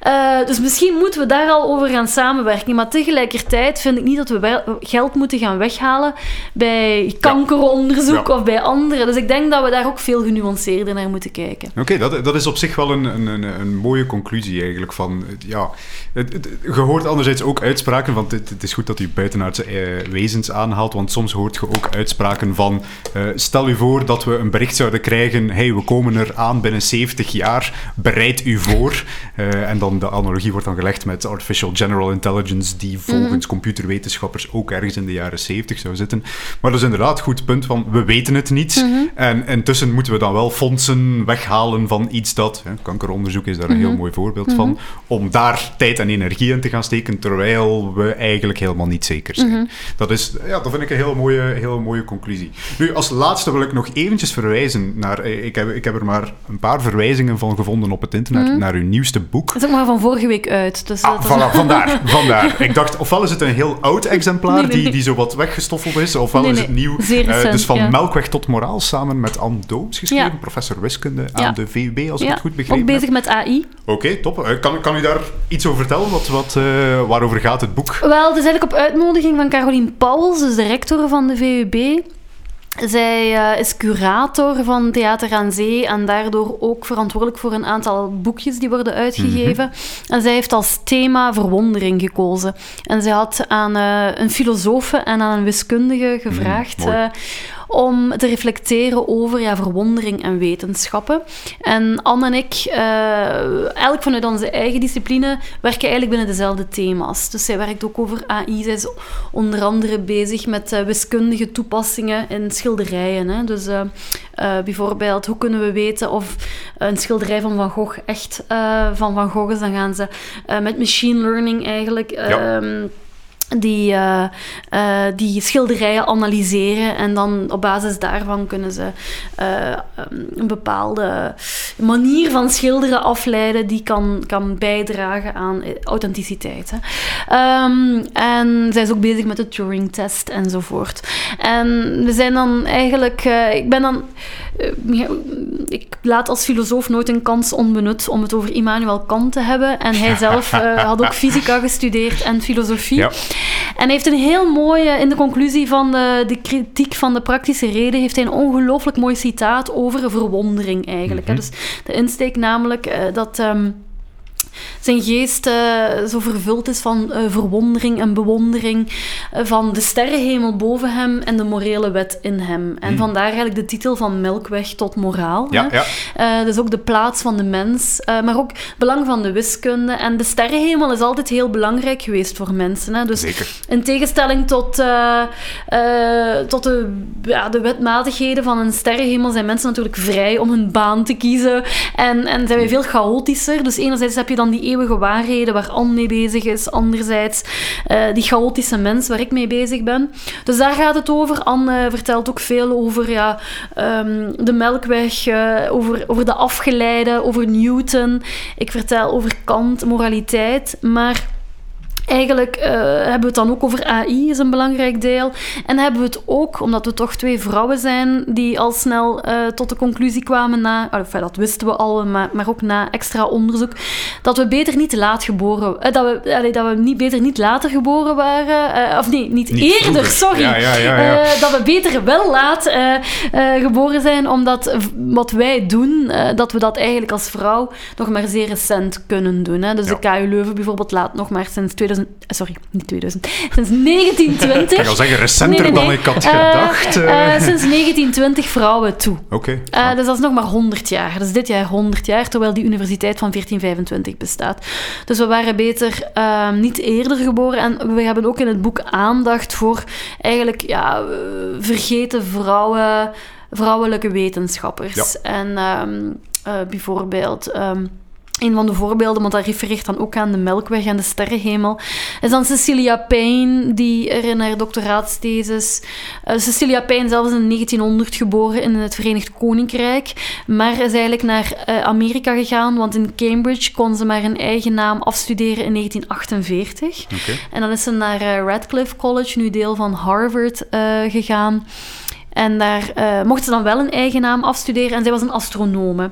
Eh, dus misschien moeten we daar al over gaan samenwerken. Maar tegelijkertijd vind ik niet dat we geld moeten gaan weghalen bij kankeronderzoek Ja. of bij anderen. Dus ik denk dat we daar ook veel genuanceerder naar moeten kijken. Oké, dat, dat is op zich wel een, een, een, een mooie conclusie eigenlijk. Van, het- ja, het, het- je hoort anderzijds ook uitspraken van het, het is goed dat u buitenaardse eh, wezens aanhaalt, want soms hoort je ook uitspraken van eh, stel u voor dat we een bericht zouden krijgen hey, we komen er aan binnen 70 jaar, bereid u voor. Eh, en dan de analogie wordt dan gelegd met artificial general intelligence die volgens computerwetenschappers ook ergens in de jaren 70 zou zitten. Maar dat is inderdaad een goed punt van we weten het niet. En intussen moeten we dan wel fondsen weghalen van iets dat, hè, kankeronderzoek is daar een heel mooi voorbeeld van, om daar tijd en energie in te gaan steken, terwijl we eigenlijk helemaal niet zeker zijn. Dat, is, ja, dat vind ik een heel mooie, heel mooie conclusie. Nu, als laatste wil ik nog eventjes verwijzen naar, eh, ik heb, ik heb er maar een paar verwijzingen van gevonden op het internet, naar uw nieuwste boek. Van vorige week uit. Dus Ah, dat is- voilà, vandaar, vandaar. Ik dacht, ofwel is het een heel oud exemplaar Nee, nee, Die, die zo wat weggestoffeld is, ofwel is het nieuw. Eh, recent, dus van ja. Melkweg tot Moraal, samen met Anne Dooms geschreven, professor wiskunde aan de VUB, als ik het goed begrepen ook bezig met AI. heb. Oké, top. Eh, kan, kan u daar iets over vertellen? Wat, wat, eh, waarover gaat het boek? Wel, het is eigenlijk op uitnodiging van Caroline Pauwels, dus de rector van de VUB. Zij eh, is curator van Theater aan Zee en daardoor ook verantwoordelijk voor een aantal boekjes die worden uitgegeven. En zij heeft als thema verwondering gekozen. En zij had aan eh, een filosofe en aan een wiskundige gevraagd mooi. Om te reflecteren over ja, verwondering en wetenschappen. En Anne en ik, eh, elk vanuit onze eigen discipline, werken eigenlijk binnen dezelfde thema's. Dus zij werkt ook over AI. Zij is onder andere bezig met eh, wiskundige toepassingen in schilderijen. Hè. Dus eh, bijvoorbeeld, hoe kunnen we weten of een schilderij van Van Gogh echt van Van Gogh is? Dan gaan ze met machine learning eigenlijk... Ja. ehm, die, eh, eh, die schilderijen analyseren en dan op basis daarvan kunnen ze eh, um, een bepaalde manier van schilderen afleiden die kan, kan bijdragen aan authenticiteit. Hè. Ehm, en zij is ook bezig met de Turing-test enzovoort. En we zijn dan eigenlijk... ik ben dan... eh, ik laat als filosoof nooit een kans onbenut om het over Immanuel Kant te hebben. En hij zelf eh, had ook fysica gestudeerd en filosofie. Ja. En hij heeft een heel mooie, in de conclusie van de, de kritiek van de praktische reden, heeft hij een ongelooflijk mooi citaat over verwondering eigenlijk. Mhm. Dus de insteek namelijk eh, dat ehm, zijn geest eh, zo vervuld is van eh, verwondering en bewondering eh, van de sterrenhemel boven hem en de morele wet in hem. En Hmm. vandaar eigenlijk de titel van Melkweg tot moraal. Ja, ja. Dus ook de plaats van de mens, maar ook het belang van de wiskunde. En de sterrenhemel is altijd heel belangrijk geweest voor mensen. Hè? Dus Zeker. in tegenstelling tot, tot de, ja, de wetmatigheden van een sterrenhemel zijn mensen natuurlijk vrij om hun baan te kiezen. En, en zijn wij veel chaotischer. Dus enerzijds heb je dan die eeuwige waarheden waar Anne mee bezig is. Anderzijds eh, die chaotische mens waar ik mee bezig ben. Dus daar gaat het over. Anne vertelt ook veel over ja, ehm, de melkweg, eh, over, over de afgeleide, over Newton. Ik vertel over Kant, moraliteit. Maar Eigenlijk eh, hebben we het dan ook over AI, is een belangrijk deel. En hebben we het ook, omdat we toch twee vrouwen zijn die al snel eh, tot de conclusie kwamen na, ah, enfin, dat wisten we al, maar, maar ook na extra onderzoek, dat we beter niet te laat geboren, eh, dat, we, allee, dat we niet, beter niet later geboren waren, of nee, niet, Niet eerder, vroeger. sorry. Ja, ja, ja, ja. Dat we beter wel laat geboren zijn, omdat wat wij doen, dat we dat eigenlijk als vrouw nog maar zeer recent kunnen doen. Hè. Dus de KU Leuven bijvoorbeeld laat nog maar sinds 2000... eh, Sorry, niet 2000. Sinds 1920... Ik kan zeggen, recenter Nee, nee, nee. dan ik had gedacht. eh, sinds 1920 vrouwen toe. Oké. Eh, dus dat is nog maar 100 jaar. Dus dit jaar 100 jaar, terwijl die universiteit van 1425 bestaat. Dus we waren beter eh, niet eerder geboren. En we hebben ook in het boek aandacht voor eigenlijk ja, vergeten vrouwen, vrouwelijke wetenschappers. En ehm, eh, bijvoorbeeld. ehm, een van de voorbeelden, want dat refereert dan ook aan de Melkweg en de Sterrenhemel, is dan Cecilia Payne, die er in haar doctoraatsthesis... eh, Cecilia Payne zelf is in 1900 geboren in het Verenigd Koninkrijk, maar is eigenlijk naar eh, Amerika gegaan, want in Cambridge kon ze maar een eigen naam afstuderen in 1948. Oké. En dan is ze naar eh, Radcliffe College, nu deel van Harvard, gegaan. En daar uh, mocht ze dan wel een eigen naam afstuderen en zij was een astronome.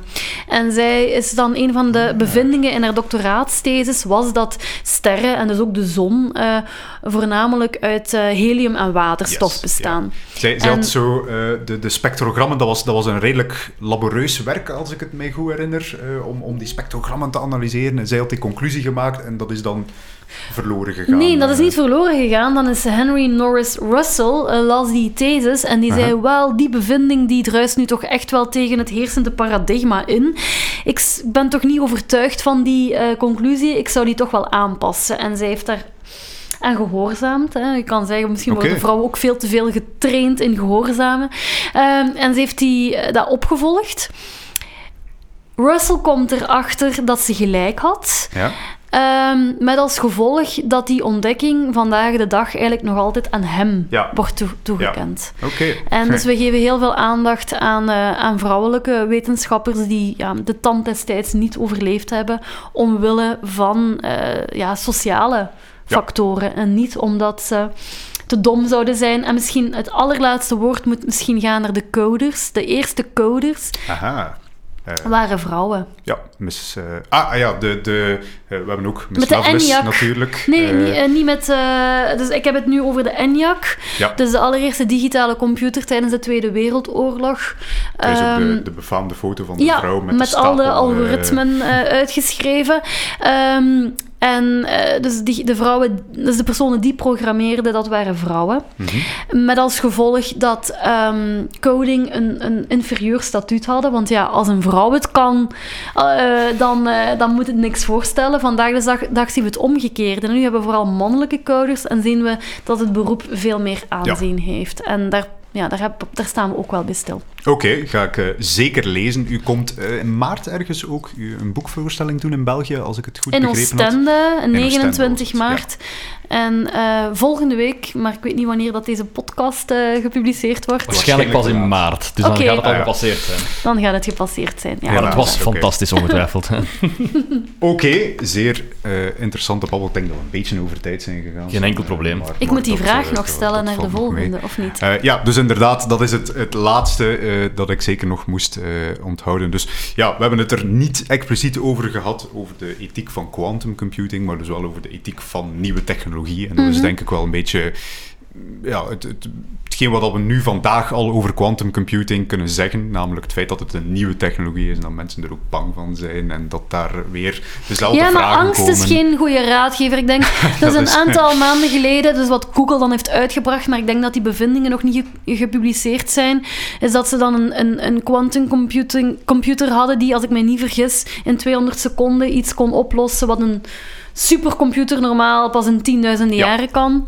En zij is dan een van de bevindingen in haar doctoraatsthesis was dat sterren en dus ook de zon uh, voornamelijk uit uh, helium en waterstof Yes, bestaan. ja. Zij, zij En- had zo eh, de, de spectrogrammen, dat was, dat was een redelijk laborieus werk, als ik het mij goed herinner, eh, om, om die spectrogrammen te analyseren. En zij had die conclusie gemaakt en dat is dan verloren gegaan. Nee, dat is Eh, niet verloren gegaan. Dan is Henry Norris Russell, eh, las die thesis en die zei, wel, die bevinding die druist nu toch echt wel tegen het heersende paradigma in. Ik ben toch niet overtuigd van die eh, conclusie, ik zou die toch wel aanpassen. En zij heeft daar aan gehoorzaamd. Hè. Je kan zeggen, misschien Oké. worden vrouwen ook veel te veel getraind in gehoorzamen. Ehm, en ze heeft die, dat opgevolgd. Russell komt erachter dat ze gelijk had. Ja? Ehm, met als gevolg dat die ontdekking vandaag de dag eigenlijk nog altijd aan hem Ja. wordt toe- toegekend. Oké. En dus we geven heel veel aandacht aan, eh, aan vrouwelijke wetenschappers die ja, de tand destijds niet overleefd hebben, omwille van eh, ja, sociale factoren. En niet omdat ze te dom zouden zijn. En misschien het allerlaatste woord moet misschien gaan naar de coders. De eerste coders Aha. Eh, waren vrouwen. ja, Miss... eh, ah, ah ja, de, de, eh, we hebben ook Miss Met de Loveless natuurlijk. Nee, niet, niet met... dus ik heb het nu over de ENIAC. Ja. Dus de allereerste digitale computer tijdens de Tweede Wereldoorlog. Er is ook Ehm, de, de befaamde foto van de ja, vrouw met, met de al de stapel, algoritmen uitgeschreven. Ehm, en eh, dus die, de vrouwen, dus de personen die programmeerden, dat waren vrouwen. mhm. Met als gevolg dat ehm, coding een, een inferieur statuut hadden. Want ja, als een vrouw het kan, eh, dan, eh, dan moet het niks voorstellen. Vandaag de dag, dag zien we het omgekeerde. En nu hebben we vooral mannelijke coders en zien we dat het beroep veel meer aanzien heeft. En daar, ja, daar, heb, daar staan we ook wel bij stil. Oké, ga ik eh, zeker lezen. U komt eh, in maart ergens ook een boekvoorstelling doen in België, als ik het goed In begrepen had. Oostende, In 29 Oostende was maart. En eh, volgende week, maar ik weet niet wanneer dat deze podcast eh, gepubliceerd wordt, Waarschijnlijk pas in maart. Dus dan gaat het al Ah, ja. gepasseerd zijn. dan gaat het gepasseerd zijn. Ja. Maar het was oké. fantastisch, ongetwijfeld. Oké, zeer eh, interessante babbel. Ik denk dat we een beetje over tijd zijn gegaan. Geen enkel probleem. maar- Ik maar moet die dat, vraag nog dat- stellen dat naar de volgende, of niet? Eh, ja, dus inderdaad, dat is het, het laatste dat ik zeker nog moest eh, onthouden. Dus ja, we hebben het er niet expliciet over gehad, over de ethiek van quantum computing, maar dus wel over de ethiek van nieuwe technologie. En dat is Mhm. denk ik wel een beetje ja, het, het, hetgeen wat we nu vandaag al over quantum computing kunnen zeggen, namelijk het feit dat het een nieuwe technologie is en dat mensen er ook bang van zijn en dat daar weer dezelfde Ja, maar vragen angst komen. is geen goede raadgever. Ik denk, dat is een is- aantal maanden geleden, dus wat Google dan heeft uitgebracht, maar ik denk dat die bevindingen nog niet ge- gepubliceerd zijn, is dat ze dan een, een, een quantum computing, computer hadden die, als ik me niet vergis, in 200 seconden iets kon oplossen wat een supercomputer normaal pas in 10.000 jaren kan.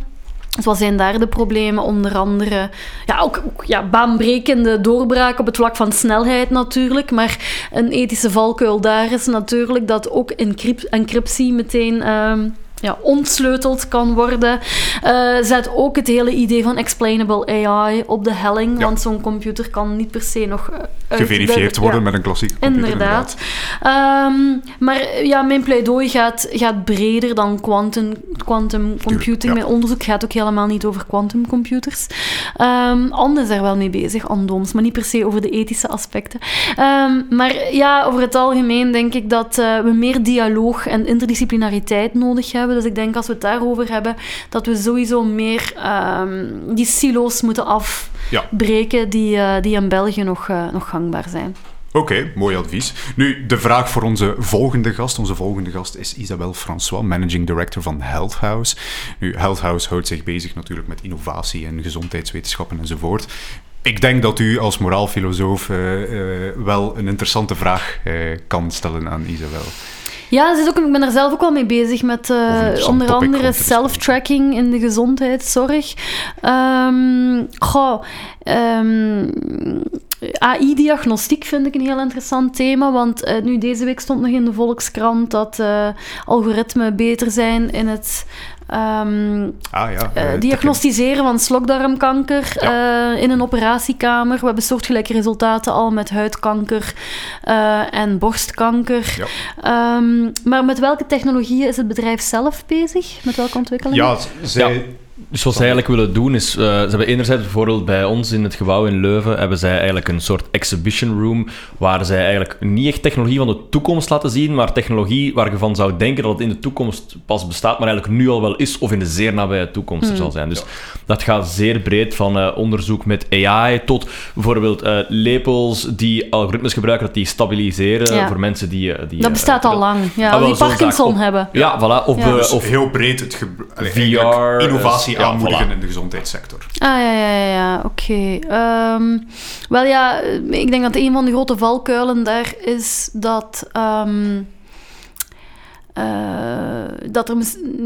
Dus wat zijn daar de problemen? Onder andere ja, ook, ja, baanbrekende doorbraak op het vlak van snelheid natuurlijk. Maar een ethische valkuil daar is natuurlijk dat ook encryp- encryptie meteen ehm, ja, ontsleuteld kan worden. Eh, zet ook het hele idee van explainable AI op de helling. Ja. Want zo'n computer kan niet per se nog eh, de- Geverifieerd worden ja. met een klassieke computer. Inderdaad. Ehm, maar ja, mijn pleidooi gaat, gaat breder dan quantum, quantum computing. Mijn onderzoek gaat ook helemaal niet over quantumcomputers. Ehm Anne is daar wel mee bezig, Anne Dooms, maar niet per se over de ethische aspecten. Ehm, maar ja, over het algemeen denk ik dat eh, we meer dialoog en interdisciplinariteit nodig hebben. Dus ik denk als we het daarover hebben, dat we sowieso meer ehm, die silo's moeten afbreken die, eh, die in België nog, eh, nog gangbaar zijn. Oké, mooi advies. Nu, de vraag voor onze volgende gast. Onze volgende gast is Isabelle François, Managing Director van Health House. Nu, Health House houdt zich bezig natuurlijk met innovatie en gezondheidswetenschappen enzovoort. Ik denk dat u als moraalfilosoof eh, wel een interessante vraag kan stellen aan Isabel. Ja, is ook, ik ben er zelf ook wel mee bezig met eh, onder andere self-tracking in de gezondheidszorg. Ehm goh, ehm, AI-diagnostiek vind ik een heel interessant thema, want eh, nu deze week stond nog in de Volkskrant dat eh, algoritmen beter zijn in het ehm, Ah ja. eh, eh, diagnosticeren van slokdarmkanker eh, in een operatiekamer. We hebben soortgelijke resultaten al met huidkanker eh, en borstkanker. Ja. Ehm, maar met welke technologieën is het bedrijf zelf bezig? Met welke ontwikkelingen? Ja, zij, Dus wat ze eigenlijk willen doen is, uh, ze hebben enerzijds bijvoorbeeld bij ons in het gebouw in Leuven, hebben zij eigenlijk een soort exhibition room, waar zij eigenlijk niet echt technologie van de toekomst laten zien, maar technologie waar je van zou denken dat het in de toekomst pas bestaat, maar eigenlijk nu al wel is, of in de zeer nabije toekomst er zal zijn. Dus dat gaat zeer breed van uh, onderzoek met AI tot bijvoorbeeld uh, lepels die algoritmes gebruiken, dat die stabiliseren Ja. voor mensen die... die Dat bestaat al lang. Ja, Ah, wel, die Parkinson hebben. Ja, voilà. Of, Ja. eh, Dus of heel breed het VR, innovatie eh, ja, aanmoedigen voilà. in de gezondheidssector. Ah, ja, ja, ja, ja. oké. Ehm, wel ja, eh, ik denk dat een van de grote valkuilen daar is dat... ehm, eh, dat er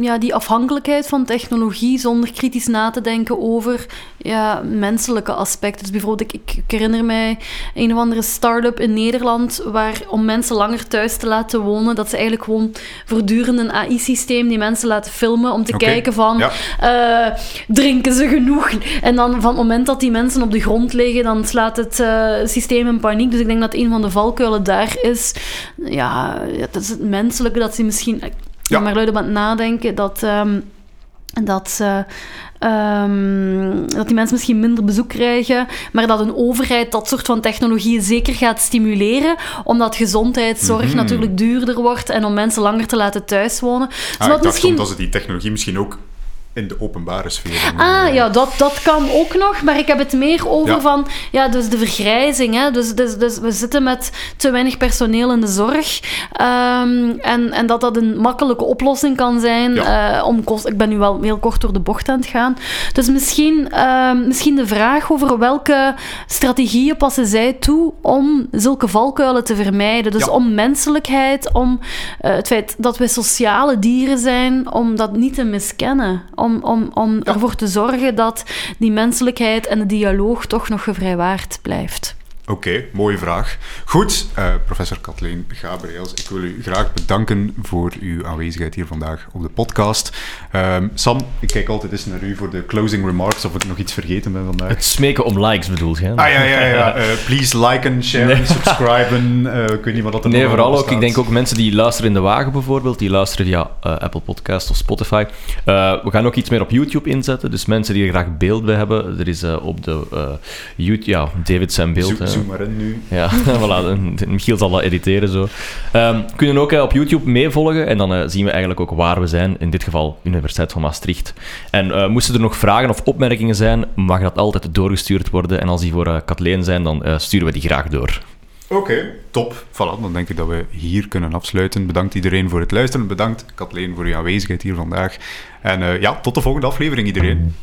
ja, die afhankelijkheid van technologie zonder kritisch na te denken over ja, menselijke aspecten. Dus bijvoorbeeld, ik, ik herinner mij een of andere start-up in Nederland waar om mensen langer thuis te laten wonen, dat ze eigenlijk gewoon voortdurend een AI-systeem die mensen laten filmen om te kijken van ja. eh, drinken ze genoeg? En dan van het moment dat die mensen op de grond liggen, dan slaat het eh, systeem in paniek. Dus ik denk dat een van de valkuilen daar is, ja, ja, dat is het menselijke, dat ze misschien, ik Ja. ben maar luid op aan het nadenken, dat... ehm, dat, ze, ehm, dat die mensen misschien minder bezoek krijgen, maar dat een overheid dat soort van technologieën zeker gaat stimuleren, omdat gezondheidszorg Mhm. natuurlijk duurder wordt en om mensen langer te laten thuiswonen. Dus Ah, ik wat dacht misschien... soms dat ze die technologie misschien ook in de openbare sfeer... Ah, ja, dat, dat kan ook nog. Maar ik heb het meer over Ja. van... Ja, dus de vergrijzing. Hè? Dus, dus, dus we zitten met te weinig personeel in de zorg. Ehm, en, en dat dat een makkelijke oplossing kan zijn. Ja. eh, om kost, ik ben nu wel heel kort door de bocht aan het gaan. Dus misschien, ehm, misschien de vraag over welke strategieën passen zij toe om zulke valkuilen te vermijden. Dus Ja. om menselijkheid, om eh, het feit dat we sociale dieren zijn, om dat niet te miskennen. Om, om, om Ja. ervoor te zorgen dat die menselijkheid en de dialoog toch nog gevrijwaard blijft. Oké, mooie vraag. Goed, eh, professor Kathleen Gabriels, ik wil u graag bedanken voor uw aanwezigheid hier vandaag op de podcast. Ehm, Sam, ik kijk altijd eens naar u voor de closing remarks, of ik nog iets vergeten ben vandaag. het smeken om likes bedoelt je? hè? Ah ja, ja, ja. Eh, please liken, sharen, subscriben. Eh, ik weet niet wat dat er Nee, vooral ook, ik denk ook mensen die luisteren in de wagen bijvoorbeeld, die luisteren via Apple Podcast of Spotify. We gaan ook iets meer op YouTube inzetten, dus mensen die er graag beeld bij hebben, er is op de YouTube, ja, David zijn beeld. Zo- eh, Zoom maar in nu. Ja, voilà. Michiel zal dat editeren zo. Ehm kunnen ook eh, op YouTube meevolgen en dan eh, zien we eigenlijk ook waar we zijn. In dit geval Universiteit van Maastricht. En eh, moesten er nog vragen of opmerkingen zijn, mag dat altijd doorgestuurd worden. En als die voor Kathleen zijn, dan sturen we die graag door. Oké, top. Voilà, dan denk ik dat we hier kunnen afsluiten. Bedankt iedereen voor het luisteren. Bedankt Kathleen voor uw aanwezigheid hier vandaag. En ja, tot de volgende aflevering iedereen.